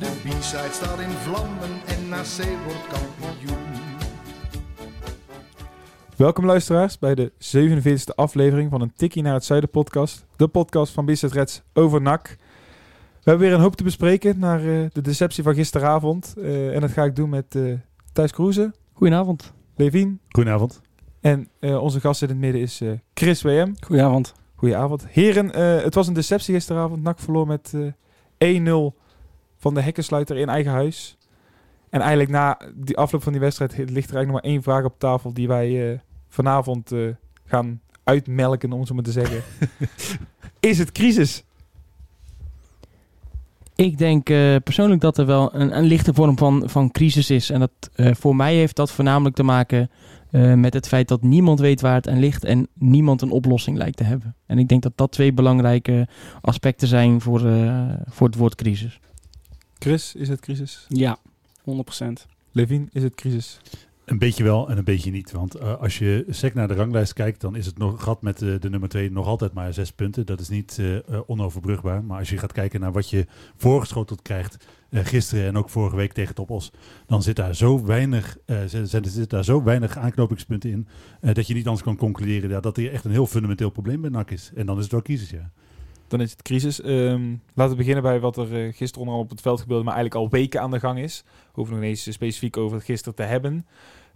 De B-side staat in vlammen en NAC wordt kampioen. Welkom luisteraars bij de 47e aflevering van een Tikkie naar het Zuiden podcast. De podcast van Bizet Reds over NAC. We hebben weer een hoop te bespreken naar eh, de deceptie van gisteravond. Eh, en dat ga ik doen met eh Thijs Kroeze, Goedenavond. Levien Goedenavond. en eh, onze gast in het midden is eh, Chris WM. Goedenavond. Goedenavond. Heren, eh, het was een deceptie gisteravond. NAC verloor met eh 1-0 van de hekkensluiter in eigen huis. En eigenlijk na die afloop van die wedstrijd ligt er eigenlijk nog maar één vraag op tafel die wij eh, vanavond eh, gaan uitmelken, om zo maar te zeggen. is het crisis? Ik denk eh, persoonlijk dat er wel een, een lichte vorm van, van crisis is. En dat, voor mij heeft dat voornamelijk te maken met het feit dat niemand weet waar het aan ligt en niemand een oplossing lijkt te hebben. En ik denk dat dat twee belangrijke aspecten zijn voor, voor het woord crisis. Chris, is het crisis? Ja, 100%. Levin, is het crisis? Een beetje wel en een beetje niet. Want eh, als je sec naar de ranglijst kijkt, dan is het nog gat met eh, de nummer 2 nog altijd maar zes punten. Dat is niet eh, onoverbrugbaar. Maar als je gaat kijken naar wat je voorgeschoteld krijgt eh, gisteren en ook vorige week tegen Topos, dan zit daar zo weinig, eh, zit, daar zo weinig aanknopingspunten in, dat je niet anders kan concluderen ja, dat er echt een heel fundamenteel probleem bij NAC is. En dan is het wel crisis, ja. Dan is het crisis. Ehm, laten we beginnen bij wat er eh, gisteren onder op het veld gebeurde, maar eigenlijk al weken aan de gang is. Hoeven nog eens specifiek over gisteren te hebben.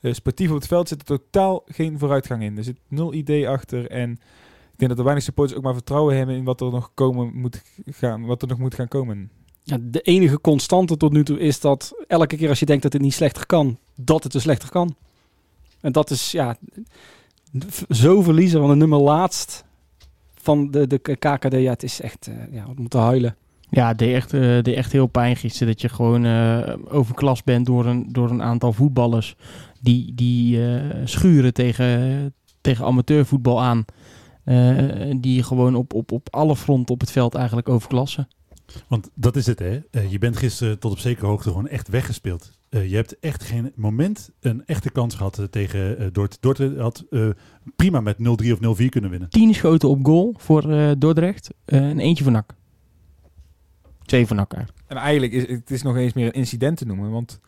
Eh, sportief op het veld zit er totaal geen vooruitgang in. Er zit nul idee achter en ik denk dat er weinig supporters ook maar vertrouwen hebben in wat er nog komen moet gaan, wat er nog moet gaan komen. Ja, de enige constante tot nu toe is dat elke keer als je denkt dat het niet slechter kan, dat het dus slechter kan. En dat is ja, zo verliezen van de nummer laatst van de, de KKD. Ja, het is echt, eh, ja, we moeten huilen. Ja, het deed echt, eh, deed echt heel pijn gisteren dat je gewoon eh, overklast bent door een, door een aantal voetballers die, die eh, schuren tegen, tegen amateurvoetbal aan. Eh, die gewoon op, op, op alle fronten op het veld eigenlijk overklassen. Want dat is het, hè. Je bent gisteren tot op zekere hoogte gewoon echt weggespeeld. Eh, je hebt echt geen moment een echte kans gehad eh, tegen uh, Dort. Dort had eh, prima met 0-3 of 0-4 kunnen winnen. Tien schoten op goal voor eh, Dordrecht eh, en eentje voor NAC. Twee voor NAC eigenlijk. En eigenlijk is het is nog eens meer een incident te noemen, want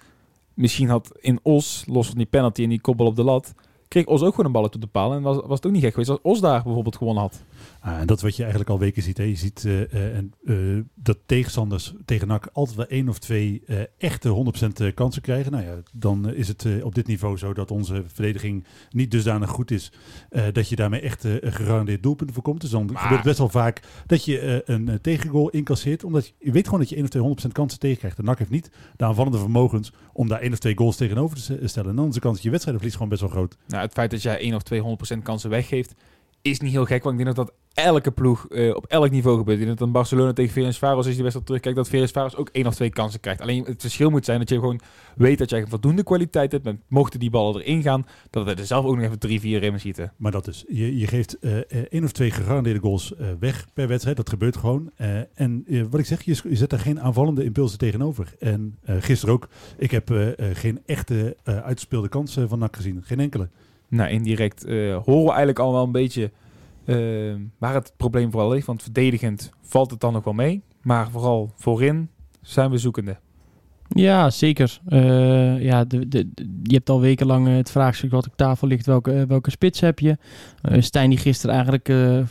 misschien had in Os, los van die penalty en die koppel op de lat, kreeg Os ook gewoon een bal op de paal en was, was het ook niet gek geweest als Os daar bijvoorbeeld gewonnen had. Ah, en dat is wat je eigenlijk al weken ziet. Hè. Je ziet eh, eh, en, eh, dat tegenstanders tegen NAC altijd wel één of twee echte 100% kansen krijgen. Nou ja, dan is het op dit niveau zo dat onze verdediging niet dusdanig goed is dat je daarmee echt een gegarandeerd doelpunten voorkomt. Dus dan Maar- gebeurt het best wel vaak dat je een tegengoal incasseert. Omdat je, je weet gewoon dat je één of twee 100% kansen tegenkrijgt. De NAC heeft niet de aanvallende vermogens om daar één of twee goals tegenover te stellen. En dan is de kans dat je wedstrijden verliest gewoon best wel groot. Nou, het feit dat jij 1 of 200% kansen weggeeft, is niet heel gek. Want ik denk dat dat elke ploeg eh, op elk niveau gebeurt. Ik denk dat Barcelona tegen Ferencvaros, als je die wedstrijd terugkijkt, dat Ferencvaros ook 1 of 2 kansen krijgt. Alleen het verschil moet zijn dat je gewoon weet dat jij voldoende kwaliteit hebt. En mochten die ballen erin gaan, dat we er zelf ook nog even 3, 4 in schieten. Maar dat is, je, je geeft eh, één of twee gegarandeerde goals weg per wedstrijd. Dat gebeurt gewoon. En wat ik zeg, je, je zet daar geen aanvallende impulsen tegenover. En gisteren ook, ik heb geen echte uitgespeelde kansen van NAC gezien. Geen enkele. Nou, indirect eh, horen we eigenlijk al wel een beetje eh, waar het probleem vooral ligt. Want verdedigend valt het dan nog wel mee. Maar vooral voorin zijn we zoekende. Ja, zeker. Eh, ja, de, de, je hebt al wekenlang eh, het vraagstuk wat op tafel ligt. Welke, eh, welke spits heb je? Eh, Stijn die gisteren eigenlijk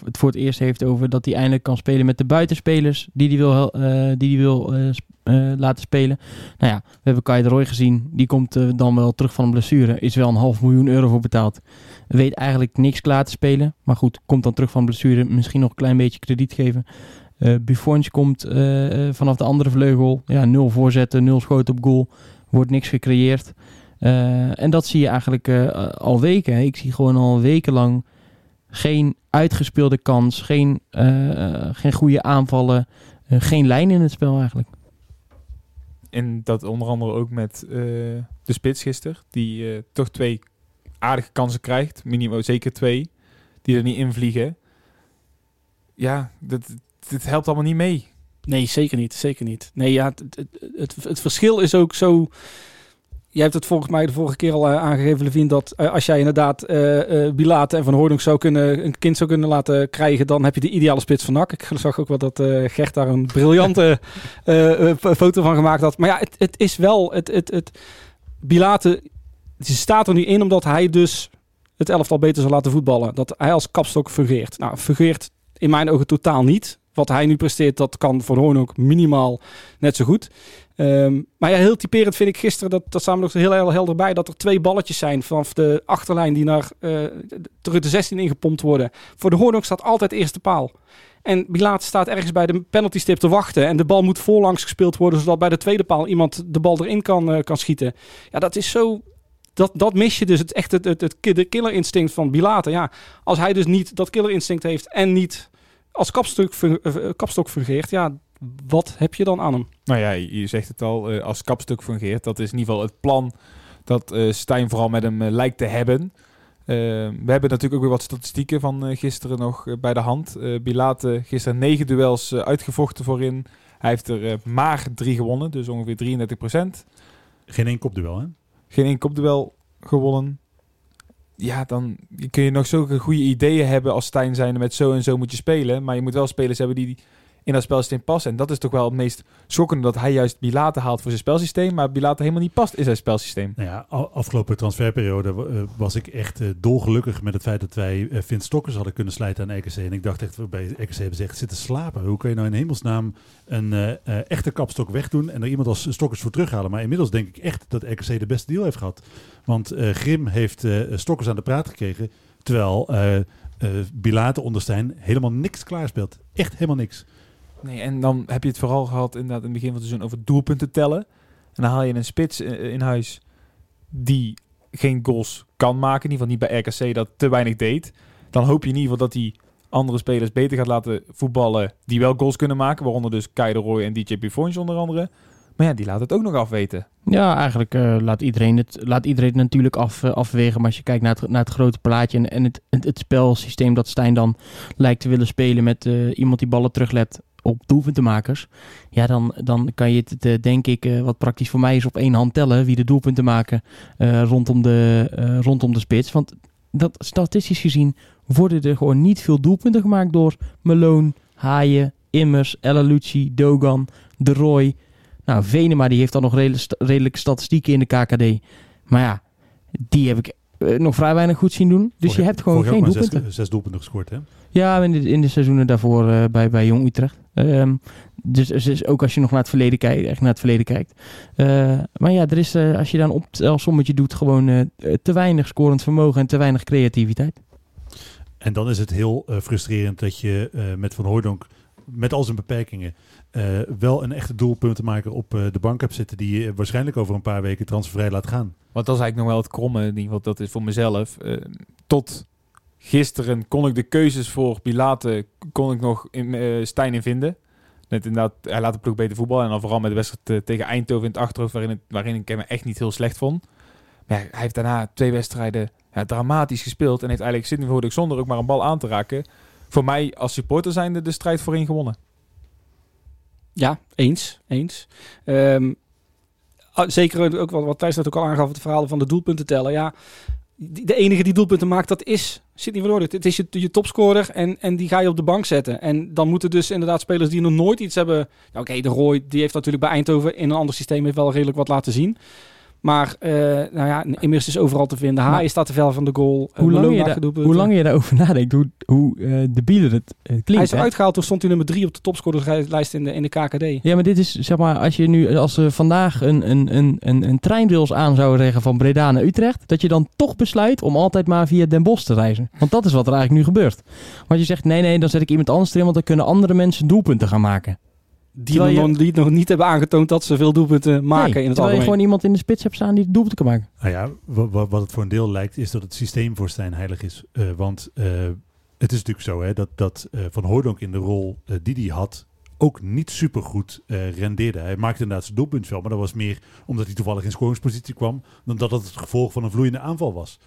het voor het eerst heeft over dat hij eindelijk kan spelen met de buitenspelers die hij wil, die die wil laten spelen. Nou ja, we hebben Kai de Roy gezien. Die komt dan wel terug van een blessure. Is wel een half miljoen euro voor betaald. Weet eigenlijk niks klaar te spelen. Maar goed, komt dan terug van blessure. Misschien nog een klein beetje krediet geven. Buffons komt eh, eh, vanaf de andere vleugel. Ja, nul voorzetten, nul schoten op goal. Wordt niks gecreëerd. En dat zie je eigenlijk al weken. Ik zie gewoon al wekenlang geen uitgespeelde kans. Geen, geen goede aanvallen. geen lijn in het spel eigenlijk. En dat onder andere ook met de spits gisteren. Die toch twee aardige kansen krijgt. Minimum zeker twee. Die er niet invliegen. Ja, dat, dit helpt allemaal niet mee. Nee, zeker niet. Zeker niet. Nee, ja, het, het, het, verschil is ook zo. Jij hebt het volgens mij de vorige keer al eh, aangegeven, Levine, dat eh, als jij inderdaad eh eh Bilate en Van Hooydonk zou kunnen, een kind zou kunnen laten krijgen, dan heb je de ideale spits van NAC. Ik zag ook wel dat eh, Gert daar een briljante foto van gemaakt had. Maar ja, het, het is wel, het, het, het, Bilate ze staat er nu in omdat hij dus het elftal beter zal laten voetballen. Dat hij als kapstok fungeert. Nou, fungeert in mijn ogen totaal niet. Wat hij nu presteert, dat kan Van Hoorn ook minimaal net zo goed. Ehm, maar ja, heel typerend vind ik gisteren, dat, dat we nog heel, heel helder bij, dat er twee balletjes zijn vanaf de achterlijn die naar eh, terug de 16 ingepompt worden. Voor de Hoorn staat altijd eerste paal. En Bilaat staat ergens bij de penalty stip te wachten. En de bal moet voorlangs gespeeld worden, zodat bij de tweede paal iemand de bal erin kan, eh, kan schieten. Ja, dat is zo dat, dat mis je dus. Het echt het, het, het, de killer instinct van Bilate. Ja, als hij dus niet dat killer instinct heeft en niet als kapstok, fun- eh, kapstok fungeert, ja, wat heb je dan aan hem? Nou ja, je zegt het al, eh, als kapstuk fungeert. Dat is in ieder geval het plan dat eh Stijn vooral met hem eh, lijkt te hebben. Eh, we hebben natuurlijk ook weer wat statistieken van eh, gisteren nog eh, bij de hand. Eh Bilate gisteren negen duels eh, uitgevochten voorin. Hij heeft er eh, maar drie gewonnen, dus ongeveer 33% Geen één kopduel, hè? Geen één kopduel gewonnen. Ja, dan kun je nog zulke goede ideeën hebben als Stijn zijnde met zo en zo moet je spelen. Maar je moet wel spelers hebben die in dat spelsysteem passen. En dat is toch wel het meest schokkende dat hij juist Bilate haalt voor zijn spelsysteem. Maar Bilate helemaal niet past in zijn spelsysteem. Nou ja, afgelopen transferperiode eh, was ik echt eh, dolgelukkig met het feit dat wij uh, Vince Stokkers hadden kunnen slijten aan RKC. En ik dacht echt, bij RKC hebben ze echt zitten slapen. Hoe kun je nou in hemelsnaam een eh, eh, echte kapstok wegdoen en er iemand als Stokkers voor terughalen? Maar inmiddels denk ik echt dat RKC de beste deal heeft gehad. Want eh, Grim heeft eh, Stokkers aan de praat gekregen, terwijl eh eh Bilate onder Stijn helemaal niks klaarspeelt. Echt helemaal niks. Nee, en dan heb je het vooral gehad inderdaad in het begin van het seizoen over doelpunten tellen. En dan haal je een spits eh, in huis die geen goals kan maken. In ieder geval niet bij RKC dat te weinig deed. Dan hoop je in ieder geval dat hij andere spelers beter gaat laten voetballen die wel goals kunnen maken. Waaronder dus Kai de Roy en DJ Buffons onder andere. Maar ja, die laat het ook nog afweten. Ja, eigenlijk eh, laat, iedereen het, laat iedereen natuurlijk af, eh, afwegen. Maar als je kijkt naar het, naar het grote plaatje en, het, het, het spelsysteem dat Stijn dan lijkt te willen spelen met iemand die ballen teruglet op doelpuntenmakers. Ja, dan, dan kan je het, eh, denk ik, eh, wat praktisch voor mij is, op één hand tellen wie de doelpunten maken eh, rondom, de, rondom de spits. Want dat, statistisch gezien worden er gewoon niet veel doelpunten gemaakt door Malone, Haaien, Immers, El Alucci, Dogan, De Roy. Nou, Venema die heeft dan nog redelijke statistieken in de KKD. Maar ja, die heb ik nog vrij weinig goed zien doen. Dus je hebt gewoon geen doelpunten. Zes, zes doelpunten gescoord, hè? Ja, in de, in de seizoenen daarvoor bij, bij Jong Utrecht. Ehm, dus, dus ook als je nog naar het verleden kijkt, echt naar het verleden kijkt. Eh, maar ja, er is, eh, als je dan een optelsommetje doet, gewoon eh, te weinig scorend vermogen en te weinig creativiteit. En dan is het heel eh, frustrerend dat je eh, met Van Hooydonk, met al zijn beperkingen, eh, wel een echte doelpuntenmaker op eh, de bank hebt zitten die je waarschijnlijk over een paar weken transfervrij laat gaan. Want dat is eigenlijk nog wel het kromme. In ieder geval, dat is voor mezelf. Tot gisteren kon ik de keuzes voor Pilate kon ik nog in eh, Stijn in vinden. Net inderdaad, hij laat de ploeg beter voetballen. En dan vooral met de wedstrijd eh, tegen Eindhoven in het achterhoofd, waarin, het, waarin ik hem echt niet heel slecht vond. Maar ja, hij heeft daarna twee wedstrijden ja, dramatisch gespeeld. En heeft eigenlijk Sidney Verhoorlijk zonder ook maar een bal aan te raken. Voor mij als supporter zijnde de strijd voorin gewonnen. Ja, eens. eens. Ehm, ah, zeker ook wat, wat Thijs net ook al aangaf, het verhaal van de doelpunten tellen. Ja, de enige die doelpunten maakt, dat is Sidney van. Het is je, je topscorer en, en die ga je op de bank zetten. En dan moeten dus inderdaad spelers die nog nooit iets hebben... Oké, de Roy, die heeft natuurlijk bij Eindhoven in een ander systeem heeft wel redelijk wat laten zien. Maar eh, nou ja, immers is overal te vinden. Maar- Haai staat te ver van de goal. Eh, Hoe lang, Malone je hoe lang je daarover nadenkt, hoe, hoe debiel het klinkt. Hij is hè? eruit gehaald, toen stond hij nummer drie op de topscorerslijst in de, in de KKD. Ja, maar dit is zeg maar, als je nu, als vandaag een, een, een, een, een treinrails aan zouden leggen van Breda naar Utrecht, dat je dan toch besluit om altijd maar via Den Bosch te reizen. Want dat is wat er eigenlijk nu gebeurt. Want je zegt, nee, nee, dan zet ik iemand anders erin, want dan kunnen andere mensen doelpunten gaan maken. Die, nog, je- die nog niet hebben aangetoond dat ze veel doelpunten maken Nee, in het terwijl je algemeen. gewoon iemand in de spits hebt staan die doelpunten kan maken. Nou ja, wa- wa- wat het voor een deel lijkt, is dat het systeem voor Stijn heilig is. Eh, want eh, het is natuurlijk zo hè, dat, dat eh, Van Hooydonk in de rol die hij had, ook niet supergoed eh rendeerde. Hij maakte inderdaad zijn doelpunt wel, maar dat was meer omdat hij toevallig in scoringspositie kwam, dan dat het het gevolg van een vloeiende aanval was.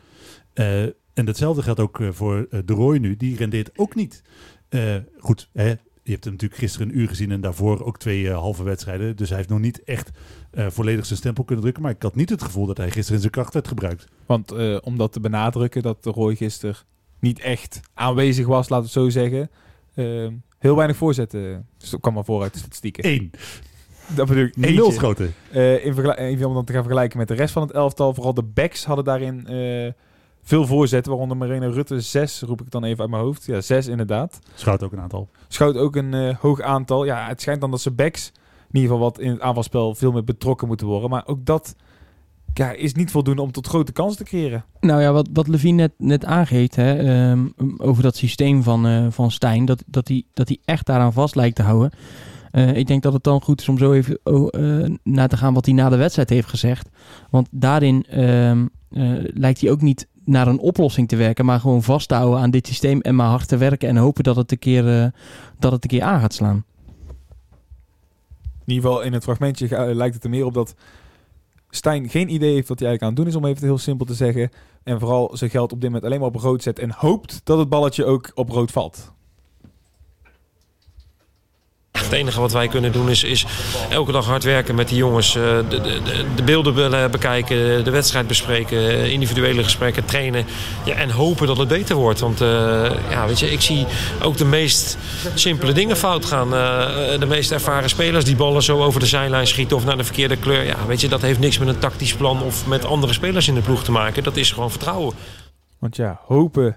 Eh, en datzelfde geldt ook voor De Roy nu. Die rendeert ook niet. Eh, goed, hè, je hebt hem natuurlijk gisteren een uur gezien en daarvoor ook twee eh, halve wedstrijden. Dus hij heeft nog niet echt eh, volledig zijn stempel kunnen drukken. Maar ik had niet het gevoel dat hij gisteren in zijn kracht werd gebruikt. Want eh, om dat te benadrukken, dat de Roy gisteren niet echt aanwezig was, laten we het zo zeggen. eh, heel weinig voorzetten. Dus dat kwam maar voor uit de statistieken. Eén. Dat bedoel ik. Nul schoten. In vergel- even om dan te gaan vergelijken met de rest van het elftal. Vooral de backs hadden daarin veel voorzetten. Waaronder Marina Rutte zes, roep ik dan even uit mijn hoofd. Ja, zes inderdaad. Schout ook een aantal. Schoot ook een eh, hoog aantal. Ja, het schijnt dan dat ze backs in ieder geval wat in het aanvalspel veel meer betrokken moeten worden. Maar ook dat ja, is niet voldoende om tot grote kansen te creëren. Nou ja, wat, wat Levine net, net aangeeft hè, ehm, over dat systeem van, eh, van Stijn, dat hij dat hij dat hij echt daaraan vast lijkt te houden. Eh, ik denk dat het dan goed is om zo even oh, eh, naar te gaan wat hij na de wedstrijd heeft gezegd. Want daarin ehm, eh, lijkt hij ook niet naar een oplossing te werken, maar gewoon vast te houden aan dit systeem en maar hard te werken en hopen dat het een keer, eh, dat het een keer aan gaat slaan. In ieder geval in het fragmentje ga- lijkt het er meer op dat Stijn geen idee heeft wat hij eigenlijk aan het doen is, om even heel simpel te zeggen. En vooral zijn geld op dit moment alleen maar op rood zet en hoopt dat het balletje ook op rood valt. Het enige wat wij kunnen doen is, is elke dag hard werken met die jongens. eh, de, de, de- de beelden be- bekijken, de wedstrijd bespreken, individuele gesprekken, trainen. Ja, en hopen dat het beter wordt. Want eh, ja, weet je, ik zie ook de meest simpele dingen fout gaan. Eh, de meest ervaren spelers die ballen zo over de zijlijn schieten of naar de verkeerde kleur. Ja, weet je, dat heeft niks met een tactisch plan of met andere spelers in de ploeg te maken. Dat is gewoon vertrouwen. Want ja, hopen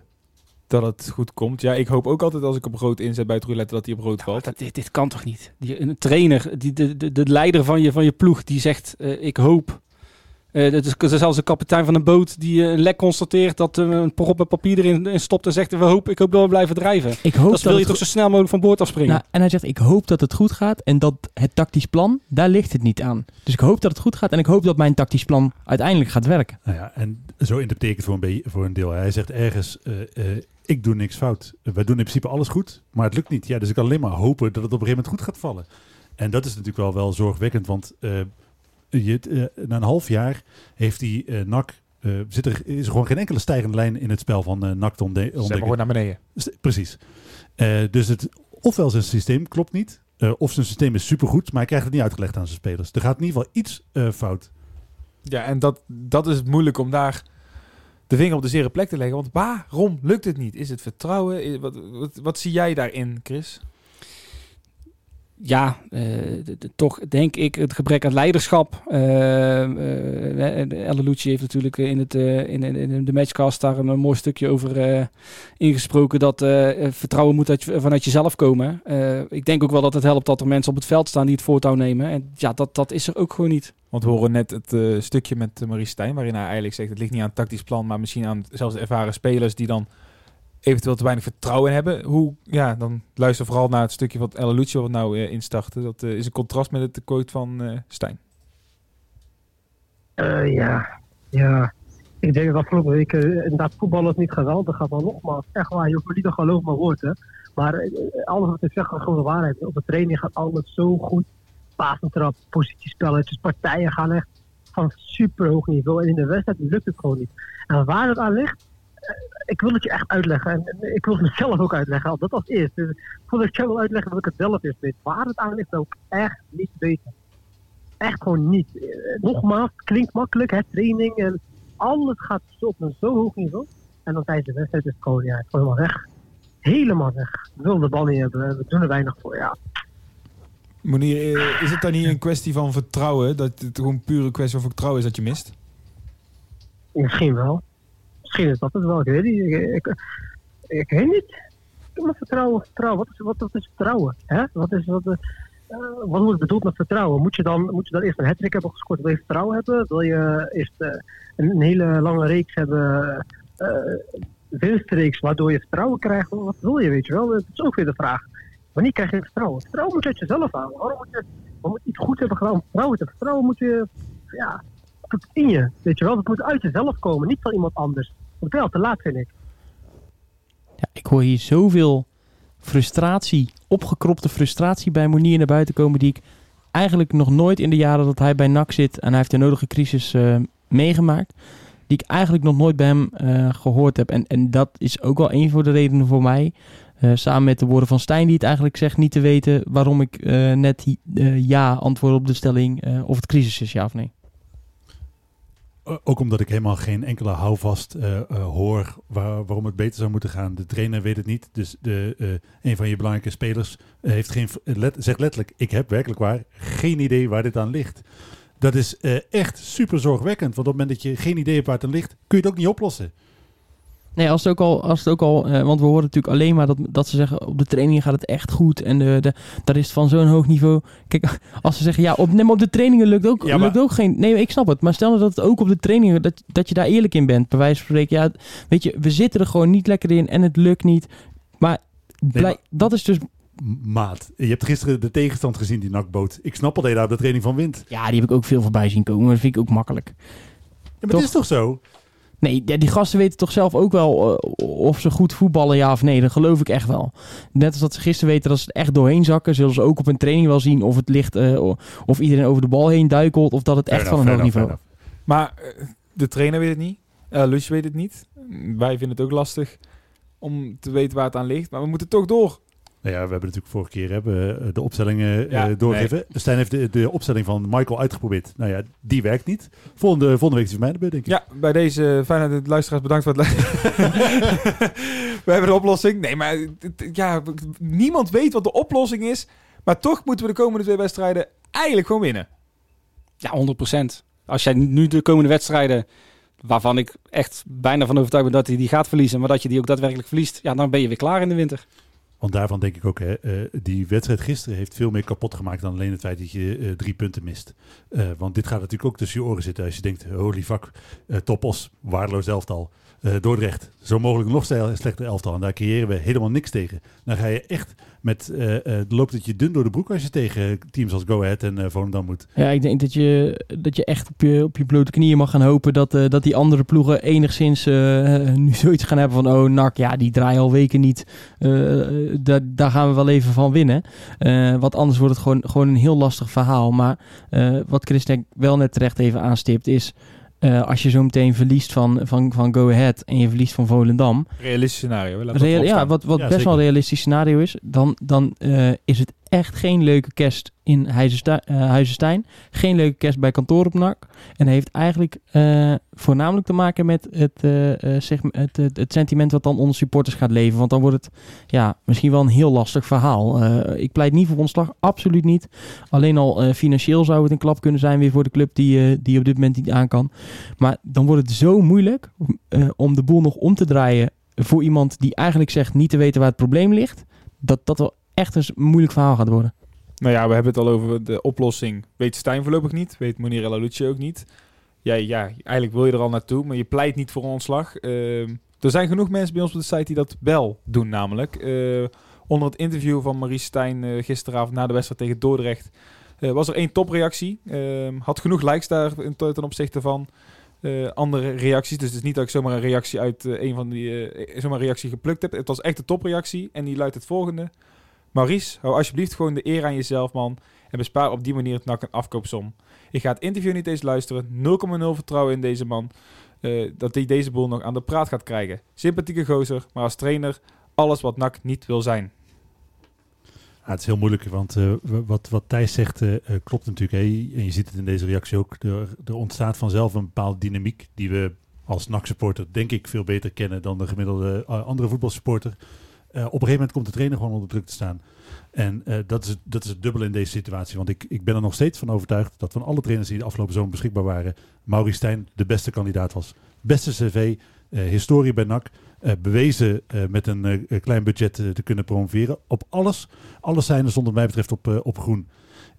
dat het goed komt. Ja, ik hoop ook altijd als ik op rood inzet bij het roulette dat hij op rood valt. Dat, dit, dit kan toch niet? Die, een trainer, die, de, de, de leider van je, van je ploeg, die zegt: eh, Ik hoop. Eh dat is dat is zelfs een kapitein van een boot die eh, een lek constateert, dat eh, een prop met papier erin in stopt en zegt: we hopen, Ik hoop dat we blijven drijven. Ik hoop Dat wil je toch zo snel mogelijk van boord afspringen? Nou, en hij zegt, ik hoop dat het goed gaat en dat het tactisch plan, daar ligt het niet aan. Dus ik hoop dat het goed gaat en ik hoop dat mijn tactisch plan uiteindelijk gaat werken. Nou ja, en zo interpreteer ik het voor een, beetje, voor een deel. Hij zegt ergens, eh, eh, ik doe niks fout. Wij doen in principe alles goed, maar het lukt niet. Ja, dus ik kan alleen maar hopen dat het op een gegeven moment goed gaat vallen. En dat is natuurlijk wel, wel zorgwekkend, want eh, je, eh, na een half jaar heeft die eh NAC... eh, zit er, is er gewoon geen enkele stijgende lijn in het spel van eh NAC te ontde- ontdekken. gewoon naar beneden. St- Precies. Eh, dus het, ofwel zijn systeem klopt niet, eh, of zijn systeem is supergoed, maar hij krijgt het niet uitgelegd aan zijn spelers. Er gaat in ieder geval iets eh, fout. Ja, en dat, dat is het moeilijk om daar de vinger op de zere plek te leggen. Want waarom lukt het niet? Is het vertrouwen? Wat, wat, wat zie jij daarin, Chris? ja, eh, de- toch denk ik het gebrek aan leiderschap. Uh, Lucci heeft natuurlijk in, het, in, in, de matchcast daar een, mooi stukje over ingesproken. Dat vertrouwen moet uit, vanuit jezelf komen. Ik denk ook wel dat het helpt dat er mensen op het veld staan die het voortouw nemen. En ja, dat, dat is er ook gewoon niet. Want we horen net het eh, stukje met eh, Marie Stijn, waarin hij eigenlijk zegt: het ligt niet aan het tactisch plan, maar misschien aan zelfs ervaren spelers die dan eventueel te weinig vertrouwen hebben. Hoe, ja, dan luister vooral naar het stukje wat El Lucio wat nou eh, instartte. Dat is een contrast met het quote van Stijn. Ja, ja. Ik denk dat afgelopen week eh, inderdaad voetbal is niet geweldig gaat. Maar nogmaals, echt waar, je hoeft niet te geloven woord. Hè. Maar alles wat ik zeg is gewoon de waarheid. Op de training gaat alles zo goed. Pasentrap, positiespelletjes, partijen gaan echt van super hoog niveau. En in de wedstrijd lukt het gewoon niet. En waar het aan ligt, eh, ik wil het je echt uitleggen. En en ik wil het mezelf ook uitleggen. Dat als eerst. Dus voordat ik jou wil uitleggen, wil ik het zelf eerst weten. Waar het aan ligt, wil ik echt niet weten echt gewoon niet. Eh, nogmaals, klinkt makkelijk, hè, training en alles gaat op een zo hoog niveau. En dan tijdens de wedstrijd is gewoon, ja, helemaal weg. Helemaal weg. We willen de bal niet hebben, we doen er weinig voor, ja. Monier, eh, is het dan niet een kwestie van vertrouwen? Dat het gewoon pure kwestie van vertrouwen is dat je mist? Misschien wel. Misschien is dat het wel, ik weet niet. Ik, ik, ik weet niet. Maar vertrouwen, vertrouwen, wat is, wat, wat is vertrouwen? Hè? Wat, is, wat, eh, wat wordt bedoeld met vertrouwen? Moet je dan, moet je dan eerst een hat hebben gescoord? Wil je vertrouwen hebben? Wil je eerst eh, een, een hele lange reeks hebben, eh winstreeks, waardoor je vertrouwen krijgt? Wat wil je, weet je wel? Dat is ook weer de vraag. Wanneer krijg je vertrouwen? Vertrouwen moet je uit jezelf halen. Waarom moet je, we moeten iets goed hebben gedaan om vertrouwen Vertrouwen moet je, ja, tot in je, weet je wel? Dat moet uit jezelf komen, niet van iemand anders. Je al te laat, vind ik. Ja, ik hoor hier zoveel frustratie opgekropte frustratie bij Monier naar buiten komen die ik eigenlijk nog nooit in de jaren dat hij bij NAC zit en hij heeft de nodige crisis eh, meegemaakt, die ik eigenlijk nog nooit bij hem eh, gehoord heb. En, en dat is ook wel een van de redenen voor mij, eh, samen met de woorden van Stijn die het eigenlijk zegt, niet te weten waarom ik eh, net eh, ja antwoord op de stelling of het crisis is, ja of nee. Ook omdat ik helemaal geen enkele houvast hoor waar- waarom het beter zou moeten gaan. De trainer weet het niet. Dus de, een van je belangrijke spelers heeft geen, zegt letterlijk: Ik heb werkelijk waar geen idee waar dit aan ligt. Dat is echt super zorgwekkend. Want op het moment dat je geen idee hebt waar het aan ligt, kun je het ook niet oplossen. Nee, als het ook al, als het ook al eh, want we horen natuurlijk alleen maar dat, dat ze zeggen op de trainingen gaat het echt goed en de, de, daar is het van zo'n hoog niveau. Kijk, als ze zeggen ja, op, nee, maar op de trainingen lukt ook, Ja, maar- lukt ook geen. Nee, ik snap het, maar stel nou dat het ook op de trainingen dat, dat je daar eerlijk in bent, bij wijze van spreken. Ja, weet je, we zitten er gewoon niet lekker in en het lukt niet. Maar, dat is dus, Maat, je hebt gisteren de tegenstand gezien die NAC bood. Ik snap al dat je daar op de training van wint. ja, die heb ik ook veel voorbij zien komen, maar dat vind ik ook makkelijk. Ja, maar Toch? het is toch zo? Nee, ja, die gasten weten toch zelf ook wel eh, of ze goed voetballen, ja of nee. Dat geloof ik echt wel. Net als dat ze gisteren weten dat ze echt doorheen zakken, zullen ze ook op een training wel zien of het ligt, eh, of iedereen over de bal heen duikelt, of dat het echt van een hoog niveau. enough, Maar eh, de trainer weet het niet. Uh, Luc weet het niet. Wij vinden het ook lastig om te weten waar het aan ligt. Maar we moeten toch door. Nou ja, we hebben natuurlijk vorige keer hebben, eh, de opstellingen eh, Ja, doorgegeven. Stijn heeft de, de opstelling van Michael uitgeprobeerd. Nou ja, die werkt niet. Volgende, volgende week is het voor mij de beurt, denk ik. Ja, bij deze fijne de luisteraars bedankt voor het luisteren. we hebben de oplossing. Nee, maar ja, niemand weet wat de oplossing is. Maar toch moeten we de komende twee wedstrijden eigenlijk gewoon winnen. Ja, 100%. Als jij nu de komende wedstrijden, waarvan ik echt bijna van overtuigd ben dat hij die gaat verliezen, maar dat je die ook daadwerkelijk verliest, ja, dan ben je weer klaar in de winter. Want daarvan denk ik ook, hè, eh, die wedstrijd gisteren heeft veel meer kapot gemaakt dan alleen het feit dat je eh, drie punten mist. Eh, want dit gaat natuurlijk ook tussen je oren zitten als je denkt, holy fuck, topos, waardeloos elftal. Dordrecht, zo mogelijk nog slechter elftal. En daar creëren we helemaal niks tegen. Dan ga je echt met, eh, loopt het je dun door de broek als je tegen teams als Go Ahead en eh Volendam moet. Ja, ik denk dat je, dat je echt op je, op je blote knieën mag gaan hopen dat, dat die andere ploegen enigszins nu zoiets gaan hebben van, oh NAC, ja, die draaien al weken niet. Eh, daar, gaan we wel even van winnen. Want anders wordt het gewoon, gewoon een heel lastig verhaal. Maar wat Chris denk wel net terecht even aanstipt is, eh, als je zo meteen verliest van, van, van Go Ahead en je verliest van Volendam, Realistisch scenario. Real- ja, wat, wat Ja, best zeker. wel een realistisch scenario is, dan, dan eh, is het echt geen leuke kerst in eh, Huizenstein. Geen leuke kerst bij kantoor op NAC. En heeft eigenlijk eh, voornamelijk te maken met het, zeg, het, het, sentiment wat dan onder supporters gaat leven. Want dan wordt het ja, misschien wel een heel lastig verhaal. Ik pleit niet voor ontslag, absoluut niet. Alleen al financieel zou het een klap kunnen zijn weer voor de club die, die op dit moment niet aan kan. Maar dan wordt het zo moeilijk om de boel nog om te draaien voor iemand die eigenlijk zegt niet te weten waar het probleem ligt, dat dat wel echt een moeilijk verhaal gaat worden. Nou ja, we hebben het al over de oplossing. Weet Stijn voorlopig niet. Weet Monirella Lucci ook niet. Ja, ja, eigenlijk wil je er al naartoe, maar je pleit niet voor ontslag. Ehm, er zijn genoeg mensen bij ons op de site die dat wel doen namelijk. Eh, onder het interview van Marie Stijn eh, gisteravond na de wedstrijd tegen Dordrecht... eh, was er één topreactie. Ehm, had genoeg likes daar ten opzichte van andere reacties. Dus het is niet dat ik zomaar een reactie uit een van die... zomaar een reactie geplukt heb. Het was echt een topreactie en die luidt het volgende... Maurice, hou alsjeblieft gewoon de eer aan jezelf, man. En bespaar op die manier het nak een afkoopsom. Ik ga het interview niet eens luisteren. 0,0 vertrouwen in deze man. eh, dat hij deze boel nog aan de praat gaat krijgen. Sympathieke gozer, maar als trainer alles wat NAC niet wil zijn. Ja, het is heel moeilijk, want eh, wat, wat Thijs zegt eh, klopt natuurlijk. Hè? En je ziet het in deze reactie ook. Er, er ontstaat vanzelf een bepaalde dynamiek die we als NAC-supporter denk ik veel beter kennen dan de gemiddelde andere voetbalsupporter. Eh, op een gegeven moment komt de trainer gewoon onder druk te staan. En eh, dat, is het, dat is het dubbele in deze situatie. Want ik, ik ben er nog steeds van overtuigd dat van alle trainers die de afgelopen zomer beschikbaar waren, Maurice Stijn de beste kandidaat was. Beste cv, eh, historie bij NAC, eh, bewezen eh, met een eh, klein budget eh, te kunnen promoveren. Op alles, alles zijn er zonder mij betreft op, eh, op groen.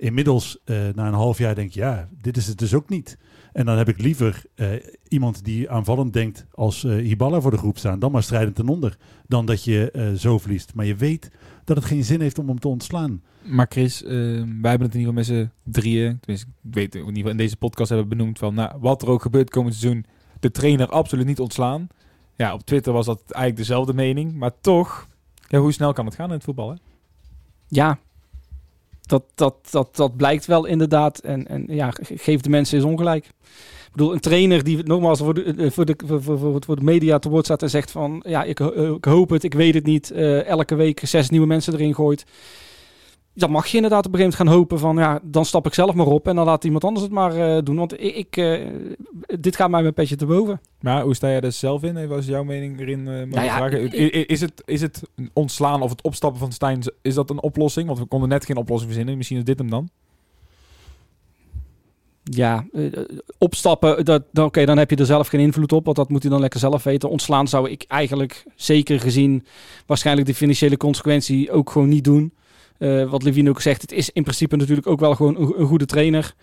Inmiddels, eh, na een half jaar, denk ik, ja, dit is het dus ook niet. En dan heb ik liever eh, iemand die aanvallend denkt als eh Hiballa voor de groep staan, dan maar strijdend ten onder, dan dat je eh, zo verliest. Maar je weet dat het geen zin heeft om hem te ontslaan. Maar Chris, wij hebben het in ieder geval met z'n drieën, tenminste, ik weet in ieder geval in deze podcast hebben we benoemd van, nou, wat er ook gebeurt komend seizoen, de trainer absoluut niet ontslaan. Ja, op Twitter was dat eigenlijk dezelfde mening, maar toch, ja, hoe snel kan het gaan in het voetbal, hè? ja, dat, dat, dat, dat blijkt wel inderdaad. En, en ja, ge- geef de mensen eens ongelijk. Ik bedoel, een trainer die nogmaals voor de, eh, voor de, voor, voor, voor, de media te woord staat en zegt van... Ja, ik, eh, ik hoop het, ik weet het niet. eh, elke week zes nieuwe mensen erin gooit. Dan mag je inderdaad op een gegeven moment gaan hopen van... Ja, dan stap ik zelf maar op en dan laat iemand anders het maar eh, doen. Want ik, ik, eh, dit gaat mij mijn petje te boven. Maar hoe sta jij er zelf in? Even als jouw mening erin eh Nou ja, vragen. is, het, is het ontslaan of het opstappen van Stijn, is dat een oplossing? Want we konden net geen oplossing verzinnen. Misschien is dit hem dan. Ja, opstappen, dat, dan, oké, dan heb je er zelf geen invloed op, want dat moet hij dan lekker zelf weten. Ontslaan zou ik eigenlijk zeker gezien waarschijnlijk de financiële consequentie ook gewoon niet doen. Eh, wat Levine ook zegt, het is in principe natuurlijk ook wel gewoon een, een goede trainer.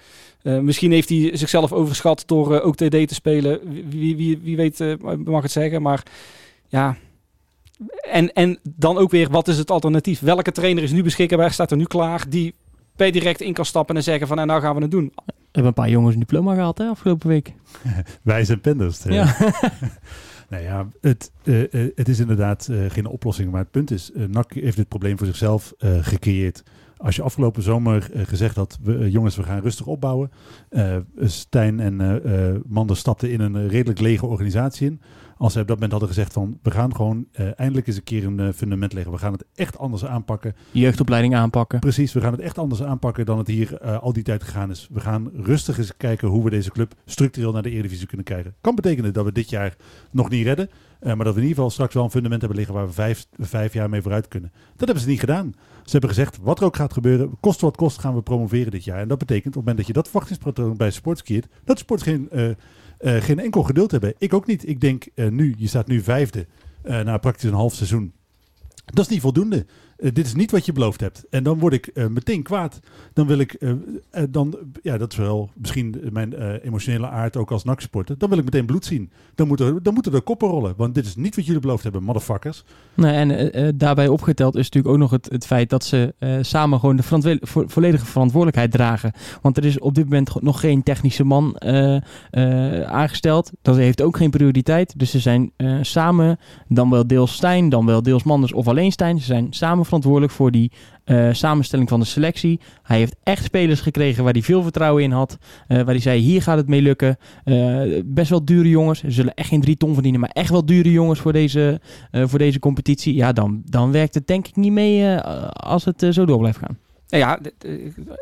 Eh, misschien heeft hij zichzelf overschat door eh, ook TD te spelen. Wie, wie, wie weet eh, mag het zeggen, maar ja... En, en dan ook weer, wat is het alternatief? Welke trainer is nu beschikbaar, staat er nu klaar, die per direct in kan stappen en zeggen van nou, nou gaan we het doen. We hebben een paar jongens een diploma gehaald hè, afgelopen week. Wij zijn penders. hè. Ja. Nou ja, het, eh, eh, het is inderdaad eh, geen oplossing. Maar het punt is, NAC heeft dit probleem voor zichzelf gecreëerd. Als je afgelopen zomer gezegd had, we, jongens, we gaan rustig opbouwen. Stijn en Manders stapten in een redelijk lege organisatie in. Als ze op dat moment hadden gezegd van, we gaan gewoon eh, eindelijk eens een keer een eh, fundament leggen. We gaan het echt anders aanpakken. Jeugdopleiding aanpakken. Precies, we gaan het echt anders aanpakken dan het hier eh, al die tijd gegaan is. We gaan rustig eens kijken hoe we deze club structureel naar de Eredivisie kunnen krijgen. Kan betekenen dat we dit jaar nog niet redden. maar dat we in ieder geval straks wel een fundament hebben liggen waar we vijf, vijf jaar mee vooruit kunnen. Dat hebben ze niet gedaan. Ze hebben gezegd, wat er ook gaat gebeuren, kost wat kost, gaan we promoveren dit jaar. En dat betekent op het moment dat je dat verwachtingspatroon bij sports keert, dat sports geen, geen enkel geduld hebben. Ik ook niet. Ik denk eh, nu, je staat nu vijfde eh, na praktisch een half seizoen. Dat is niet voldoende. Eh, dit is niet wat je beloofd hebt. En dan word ik eh, meteen kwaad. Dan wil ik, eh, eh, dan, ja, dat is wel misschien mijn eh, emotionele aard ook als NAC-supporter. Dan wil ik meteen bloed zien. Dan moeten, dan moeten er koppen rollen. Want dit is niet wat jullie beloofd hebben, motherfuckers. Nee, en eh, eh, daarbij opgeteld is natuurlijk ook nog het, het feit dat ze eh, samen gewoon de volledige verantwoordelijkheid dragen. Want er is op dit moment nog geen technische man aangesteld. Dat heeft ook geen prioriteit. Dus ze zijn samen, dan wel deels Stijn, dan wel deels Manders of alleen Stijn. Ze zijn samen verantwoordelijk voor die eh, samenstelling van de selectie. Hij heeft echt spelers gekregen waar hij veel vertrouwen in had. eh, waar hij zei, hier gaat het mee lukken. Eh, best wel dure jongens. Ze zullen echt geen drie ton verdienen, maar echt wel dure jongens voor deze, eh, voor deze competitie. Ja, dan, dan werkt het denk ik niet mee eh, als het zo door blijft gaan. Nou ja,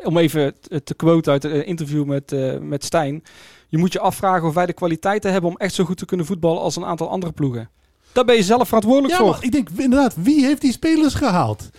om even te quoten uit een interview met, eh, met Stijn. Je moet je afvragen of wij de kwaliteiten hebben om echt zo goed te kunnen voetballen als een aantal andere ploegen. Daar ben je zelf verantwoordelijk Ja, voor. maar ik denk inderdaad, wie heeft die spelers gehaald?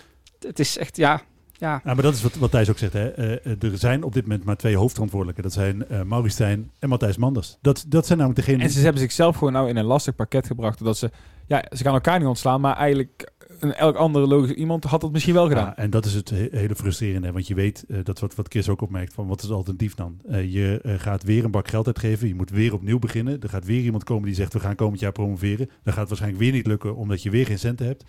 Het is echt, ja, ja. Ja, maar dat is wat, wat Thijs ook zegt. Hè. Eh, eh, er zijn op dit moment maar twee hoofdverantwoordelijken. Dat zijn eh Maurice Stijn en Matthijs Manders. Dat, dat zijn namelijk degenen... En ze hebben zichzelf gewoon nou in een lastig pakket gebracht. Dat ze, ja, ze gaan elkaar niet ontslaan, maar eigenlijk een elk andere logisch iemand had dat misschien wel gedaan. Ja, en dat is het he- hele frustrerende. Want je weet, eh, dat wat, wat Chris ook opmerkt, van wat is het alternatief dan? Eh, je eh, gaat weer een bak geld uitgeven. Je moet weer opnieuw beginnen. Er gaat weer iemand komen die zegt, we gaan komend jaar promoveren. Dan gaat het waarschijnlijk weer niet lukken, omdat je weer geen centen hebt.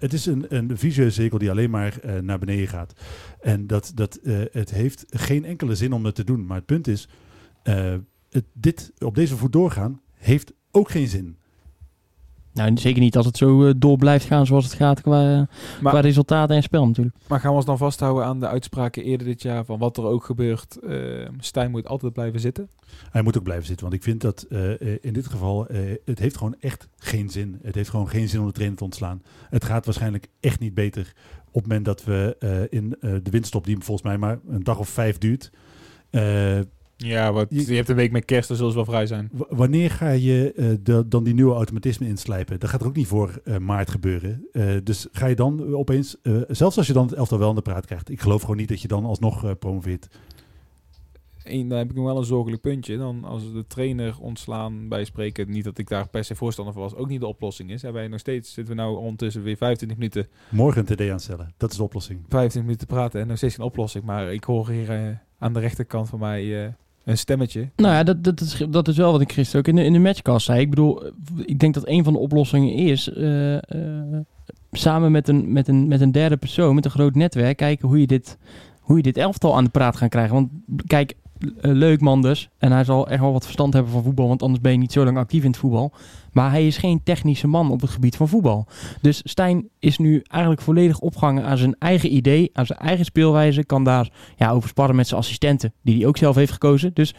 Het is een, een visueuze cirkel die alleen maar naar beneden gaat. En dat, dat, het heeft geen enkele zin om het te doen. Maar het punt is, het, dit op deze voet doorgaan heeft ook geen zin. Nou, zeker niet als het zo eh, door blijft gaan zoals het gaat qua, Maar- qua resultaten en spel natuurlijk. Maar gaan we ons dan vasthouden aan de uitspraken eerder dit jaar van wat er ook gebeurt? eh Stijn moet altijd blijven zitten. Hij moet ook blijven zitten, want ik vind dat eh, eh, in dit geval, eh, het heeft gewoon echt geen zin. Het heeft gewoon geen zin om de trainer te ontslaan. Het gaat waarschijnlijk echt niet beter op het moment dat we eh, in eh, de winststop, die volgens mij maar een dag of vijf duurt. eh, Ja, wat, Je- je, hebt een week met kerst, dan zullen ze wel vrij zijn. wanneer ga je eh, de, dan die nieuwe automatisme inslijpen? Dat gaat er ook niet voor eh, maart gebeuren. Eh, dus ga je dan opeens, eh, zelfs als je dan het elftal wel aan de praat krijgt, ik geloof gewoon niet dat je dan alsnog eh, promoveert. Eén, daar heb ik nog wel een zorgelijk puntje. Dan als de trainer ontslaan bij spreken, niet dat ik daar per se voorstander van was, ook niet de oplossing is. Hebben wij nog steeds, zitten we nou ondertussen weer 25 minuten, Morgen een TD aanstellen, dat is de oplossing. 25 minuten te praten en nog steeds geen oplossing. Maar ik hoor hier aan de rechterkant van mij eh, een stemmetje. Nou ja, dat, dat, is, dat is wel wat ik gisteren ook in de, in de matchcast zei. Ik bedoel, ik denk dat een van de oplossingen is... eh, eh, samen met een, met, een, met een derde persoon, met een groot netwerk... kijken hoe je dit, hoe je dit elftal aan de praat gaat krijgen. Want kijk, leuk man dus. En hij zal echt wel wat verstand hebben van voetbal, want anders ben je niet zo lang actief in het voetbal. Maar hij is geen technische man op het gebied van voetbal. Dus Stijn is nu eigenlijk volledig opgehangen aan zijn eigen idee, aan zijn eigen speelwijze. Kan daar ja, over sparren met zijn assistenten, die hij ook zelf heeft gekozen. Dus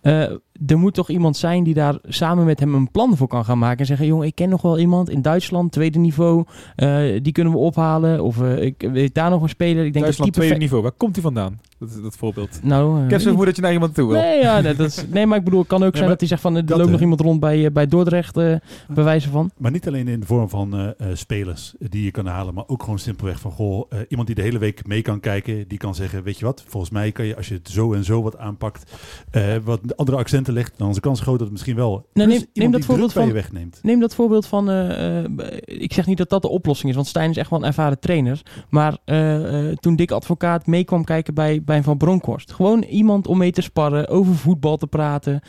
eh, er moet toch iemand zijn die daar samen met hem een plan voor kan gaan maken. En zeggen, jongen, ik ken nog wel iemand in Duitsland, tweede niveau. eh, die kunnen we ophalen. Of eh, ik weet daar nog een speler. Ik denk Duitsland dat tweede niveau. Waar komt hij vandaan? Dat, dat voorbeeld. Nou, eh, Ik heb zo'n dat je naar iemand toe wil. Nee, ja, nee, dat is, nee, maar ik bedoel, het kan ook zijn dat hij zegt van, er loopt nog eh, iemand rond bij, bij Dordrecht, eh bij wijze van. Maar niet alleen in de vorm van eh, eh, spelers die je kan halen, maar ook gewoon simpelweg van goh, iemand die de hele week mee kan kijken, die kan zeggen, weet je wat, volgens mij kan je als je het zo en zo wat aanpakt, eh, wat andere accenten legt, dan is de kans groot dat het misschien wel. Neem- dat voorbeeld bij je van- wegneemt. Neem dat voorbeeld van, eh, eh, ik zeg niet dat dat de oplossing is, want Stijn is echt wel een ervaren trainer. Maar eh, toen Dick Advocaat mee kwam kijken bij, bij Van Bronckhorst. Gewoon iemand om mee te sparren, over voetbal te praten,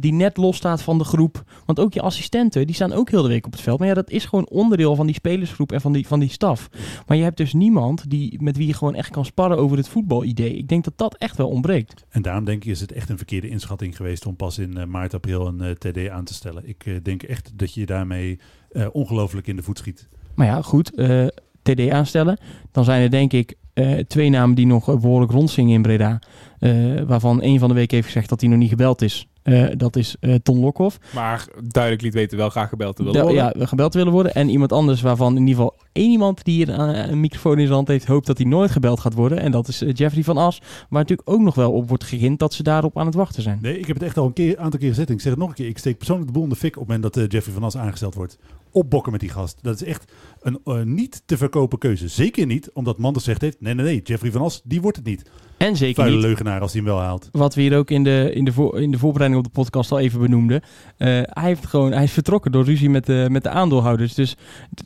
die net losstaat van de groep. Want ook je assistenten, die staan ook heel de week op het veld. Maar ja, dat is gewoon onderdeel van die spelersgroep en van die, van die staf. Maar je hebt dus niemand die, met wie je gewoon echt kan sparren over het voetbalidee. Ik denk dat dat echt wel ontbreekt. En daarom denk ik is het echt een verkeerde inschatting geweest om pas in eh, maart, april een eh, TD aan te stellen. Ik eh, denk echt dat je daarmee ongelooflijk in de voet schiet. Maar ja, goed. TD aanstellen. Dan zijn er denk ik twee namen die nog eh, behoorlijk rondzingen in Breda. Waarvan één van de week heeft gezegd dat hij nog niet gebeld is. Eh, dat is eh, Ton Lokhoff. Maar duidelijk liet weten wel graag gebeld te willen Da- worden. ja, gebeld willen worden. En iemand anders waarvan in ieder geval één iemand die hier eh, een microfoon in zijn hand heeft, hoopt dat hij nooit gebeld gaat worden. En dat is Jeffrey van As. Waar natuurlijk ook nog wel op wordt gegint dat ze daarop aan het wachten zijn. Nee, ik heb het echt al een keer, aantal keer gezet. En ik zeg het nog een keer. Ik steek persoonlijk de boel in de fik op het moment dat eh, Jeffrey van As aangesteld wordt. Opbokken met die gast. Dat is echt een eh, niet te verkopen keuze. Zeker niet omdat Manders zegt heeft, nee, nee, nee, Jeffrey van As, die wordt het niet. En zeker Vuile niet leugenaar als hij hem wel haalt. wat we hier ook in de, in de, voor, in de voorbereiding op de podcast al even benoemden. Eh, hij, heeft gewoon, hij is vertrokken door ruzie met de, met de aandeelhouders. Dus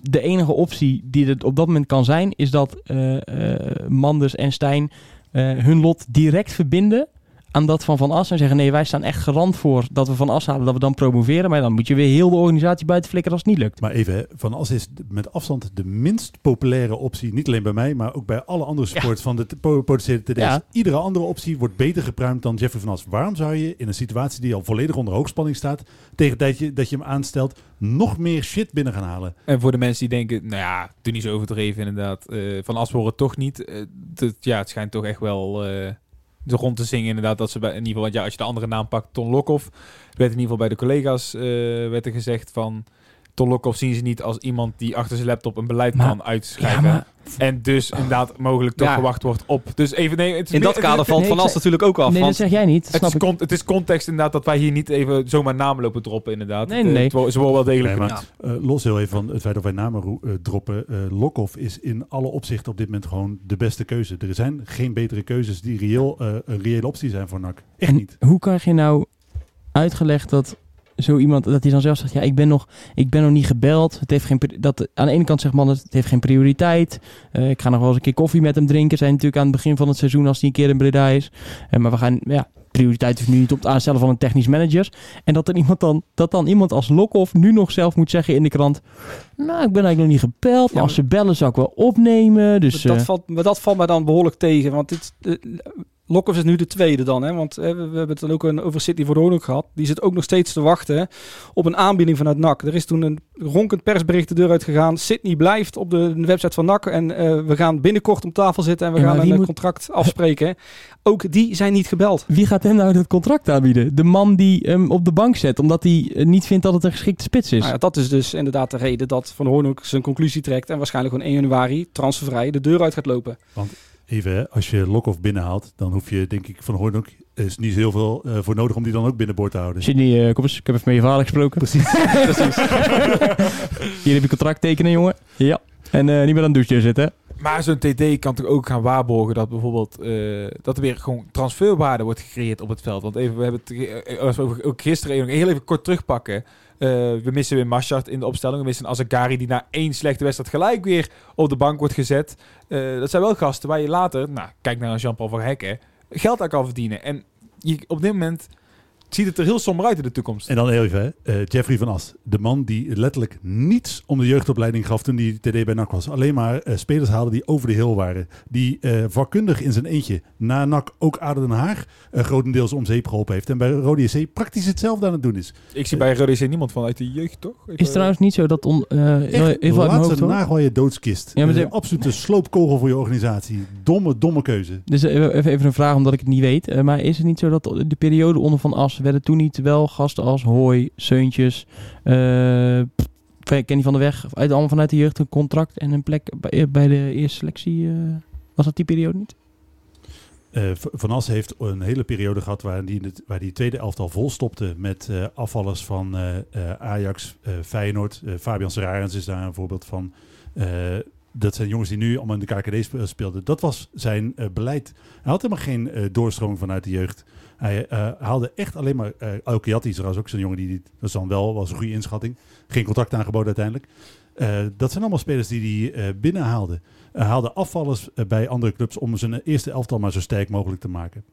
de enige optie die er op dat moment kan zijn, is dat eh, eh, Manders en Stijn hun lot direct verbinden aan dat van Van As. En zeggen, nee, wij staan echt garant voor dat we Van As halen, dat we dan promoveren. Maar dan moet je weer heel de organisatie buiten flikkeren als het niet lukt. Maar even, hè, Van As is met afstand de minst populaire optie. Niet alleen bij mij, maar ook bij alle andere supporters van de potentiële TD's. Ja. Iedere andere optie wordt beter gepruimd dan Jeffrey van As. Waarom zou je in een situatie die al volledig onder hoogspanning staat, tegen dat je, dat je hem aanstelt, nog meer shit binnen gaan halen? En voor de mensen die denken, nou ja, doe niet zo overdreven inderdaad. Eh, van As horen toch niet. Eh, dat- ja, het schijnt toch echt wel eh rond te zingen inderdaad. Dat ze bij, in ieder geval, want ja, als je de andere naam pakt, Ton Lokhoff, werd in ieder geval bij de collega's eh, werd er gezegd van... Ton Lokhoff zien ze niet als iemand die achter zijn laptop een beleid Maar- kan uitschrijven. Ja, maar En dus inderdaad mogelijk toch Ja. gewacht wordt op. Dus even, nee, het is In meer- dat kader het, valt nee, Van As natuurlijk ook af. nee, dat zeg jij niet. Het, snap is ik. con- het is context inderdaad dat wij hier niet even zomaar namen lopen droppen inderdaad. Nee, nee. het ze worden wel degelijk Nee, maar-. Eh, los heel even van het feit dat wij namen eh, droppen. eh Lokhoff is in alle opzichten op dit moment gewoon de beste keuze. Er zijn geen betere keuzes die reëel, eh, een reële optie zijn voor NAC. Echt En niet. Hoe krijg je nou uitgelegd dat zo iemand dat hij dan zelf zegt: ja, ik ben nog, ik ben nog niet gebeld. Het heeft geen, dat aan de ene kant zegt man, het heeft geen prioriteit. Eh, ik ga nog wel eens een keer koffie met hem drinken. Zijn natuurlijk aan het begin van het seizoen als hij een keer in Breda is. Eh, maar we gaan, ja, prioriteit is nu niet op het aanstellen van een technisch manager. En dat er iemand dan, dat dan iemand als Lokhoff nu nog zelf moet zeggen in de krant: nou, ik ben eigenlijk nog niet gebeld. Maar als ze bellen zou ik wel opnemen. Dus dat, eh, valt, maar dat valt mij dan behoorlijk tegen. Want dit, Lokhoff is nu de tweede dan. Hè? Want eh, we, we hebben het dan ook een, over City voor de ook gehad. Die zit ook nog steeds te wachten op een aanbieding vanuit NAC. Er is toen een ronkend persbericht de deur uit gegaan. Sydney blijft op de website van NAC. En eh, we gaan binnenkort om tafel zitten en we Ja, gaan een eh, moet- contract afspreken. Ook die zijn niet gebeld. Wie gaat hem nou dat contract aanbieden? De man die hem op de bank zet, omdat hij eh, niet vindt dat het een geschikte spits is. Nou ja, dat is dus inderdaad de reden dat Van Hoorn ook zijn conclusie trekt. En waarschijnlijk gewoon 1 januari transfervrij de deur uit gaat lopen. Even, hè, als je Lokhoff binnenhaalt, dan hoef je denk ik van Hoorn ook... Er is niet heel veel eh, voor nodig om die dan ook binnenboord te houden. Sydney, eh, kom eens, ik heb even met je vader gesproken. Precies. Hier heb je contract tekenen, jongen. Ja. En eh, niet meer aan het douchen zitten. Maar zo'n TD kan toch ook gaan waarborgen dat bijvoorbeeld eh, dat er weer gewoon transferwaarde wordt gecreëerd op het veld. Want even, we hebben het ge- als we ook- ook gisteren even- heel even kort terugpakken. Eh, we missen weer Mashart in de opstelling. We missen Azagari die na één slechte wedstrijd gelijk weer op de bank wordt gezet. Eh, dat zijn wel gasten waar je later, nou kijk naar Jean-Paul van Hekken, geld aan kan verdienen. En je, op dit moment ziet het er heel somber uit in de toekomst. En dan even, hè, eh, Jeffrey van As. De man die letterlijk niets om de jeugdopleiding gaf toen hij TD bij NAC was. Alleen maar eh, spelers haalde die over de heel waren. Die eh, vakkundig in zijn eentje na NAC ook Aden Den Haag grotendeels om zeep geholpen heeft. En bij Rode JC praktisch hetzelfde aan het doen is. Ik zie bij Rode JC niemand van uit de jeugd, toch? Is het trouwens niet zo dat... On, eh, Echt, even uit mijn laat hoofd, ze hoor. nagel je doodskist. Ja, maar een absolute sloopkogel voor je organisatie. Domme, domme keuze. Dus even even een vraag omdat ik het niet weet. Maar is het niet zo dat de periode onder Van As werden toen niet wel gasten als Hooi, Seuntjes, eh pff, Kenny van der Weg, uit, allemaal vanuit de jeugd een contract en een plek bij, bij de eerste selectie? eh, was dat die periode niet? Eh, van As heeft een hele periode gehad waar die, waar die tweede elftal vol stopte met eh, afvallers van eh, eh, Ajax, eh, Feyenoord. Eh, Fabian Serarens is daar een voorbeeld van. Eh, dat zijn jongens die nu allemaal in de KKD spe- speelden. Dat was zijn eh, beleid. Hij had helemaal geen eh, doorstroming vanuit de jeugd. Hij eh, haalde echt alleen maar... eh Alkiati is ook zo'n jongen die... Dat is dan wel was een goede inschatting. Geen contract aangeboden uiteindelijk. Eh, dat zijn allemaal spelers die hij eh, binnenhaalde. Hij haalde afvallers bij andere clubs om zijn eerste elftal maar zo sterk mogelijk te maken.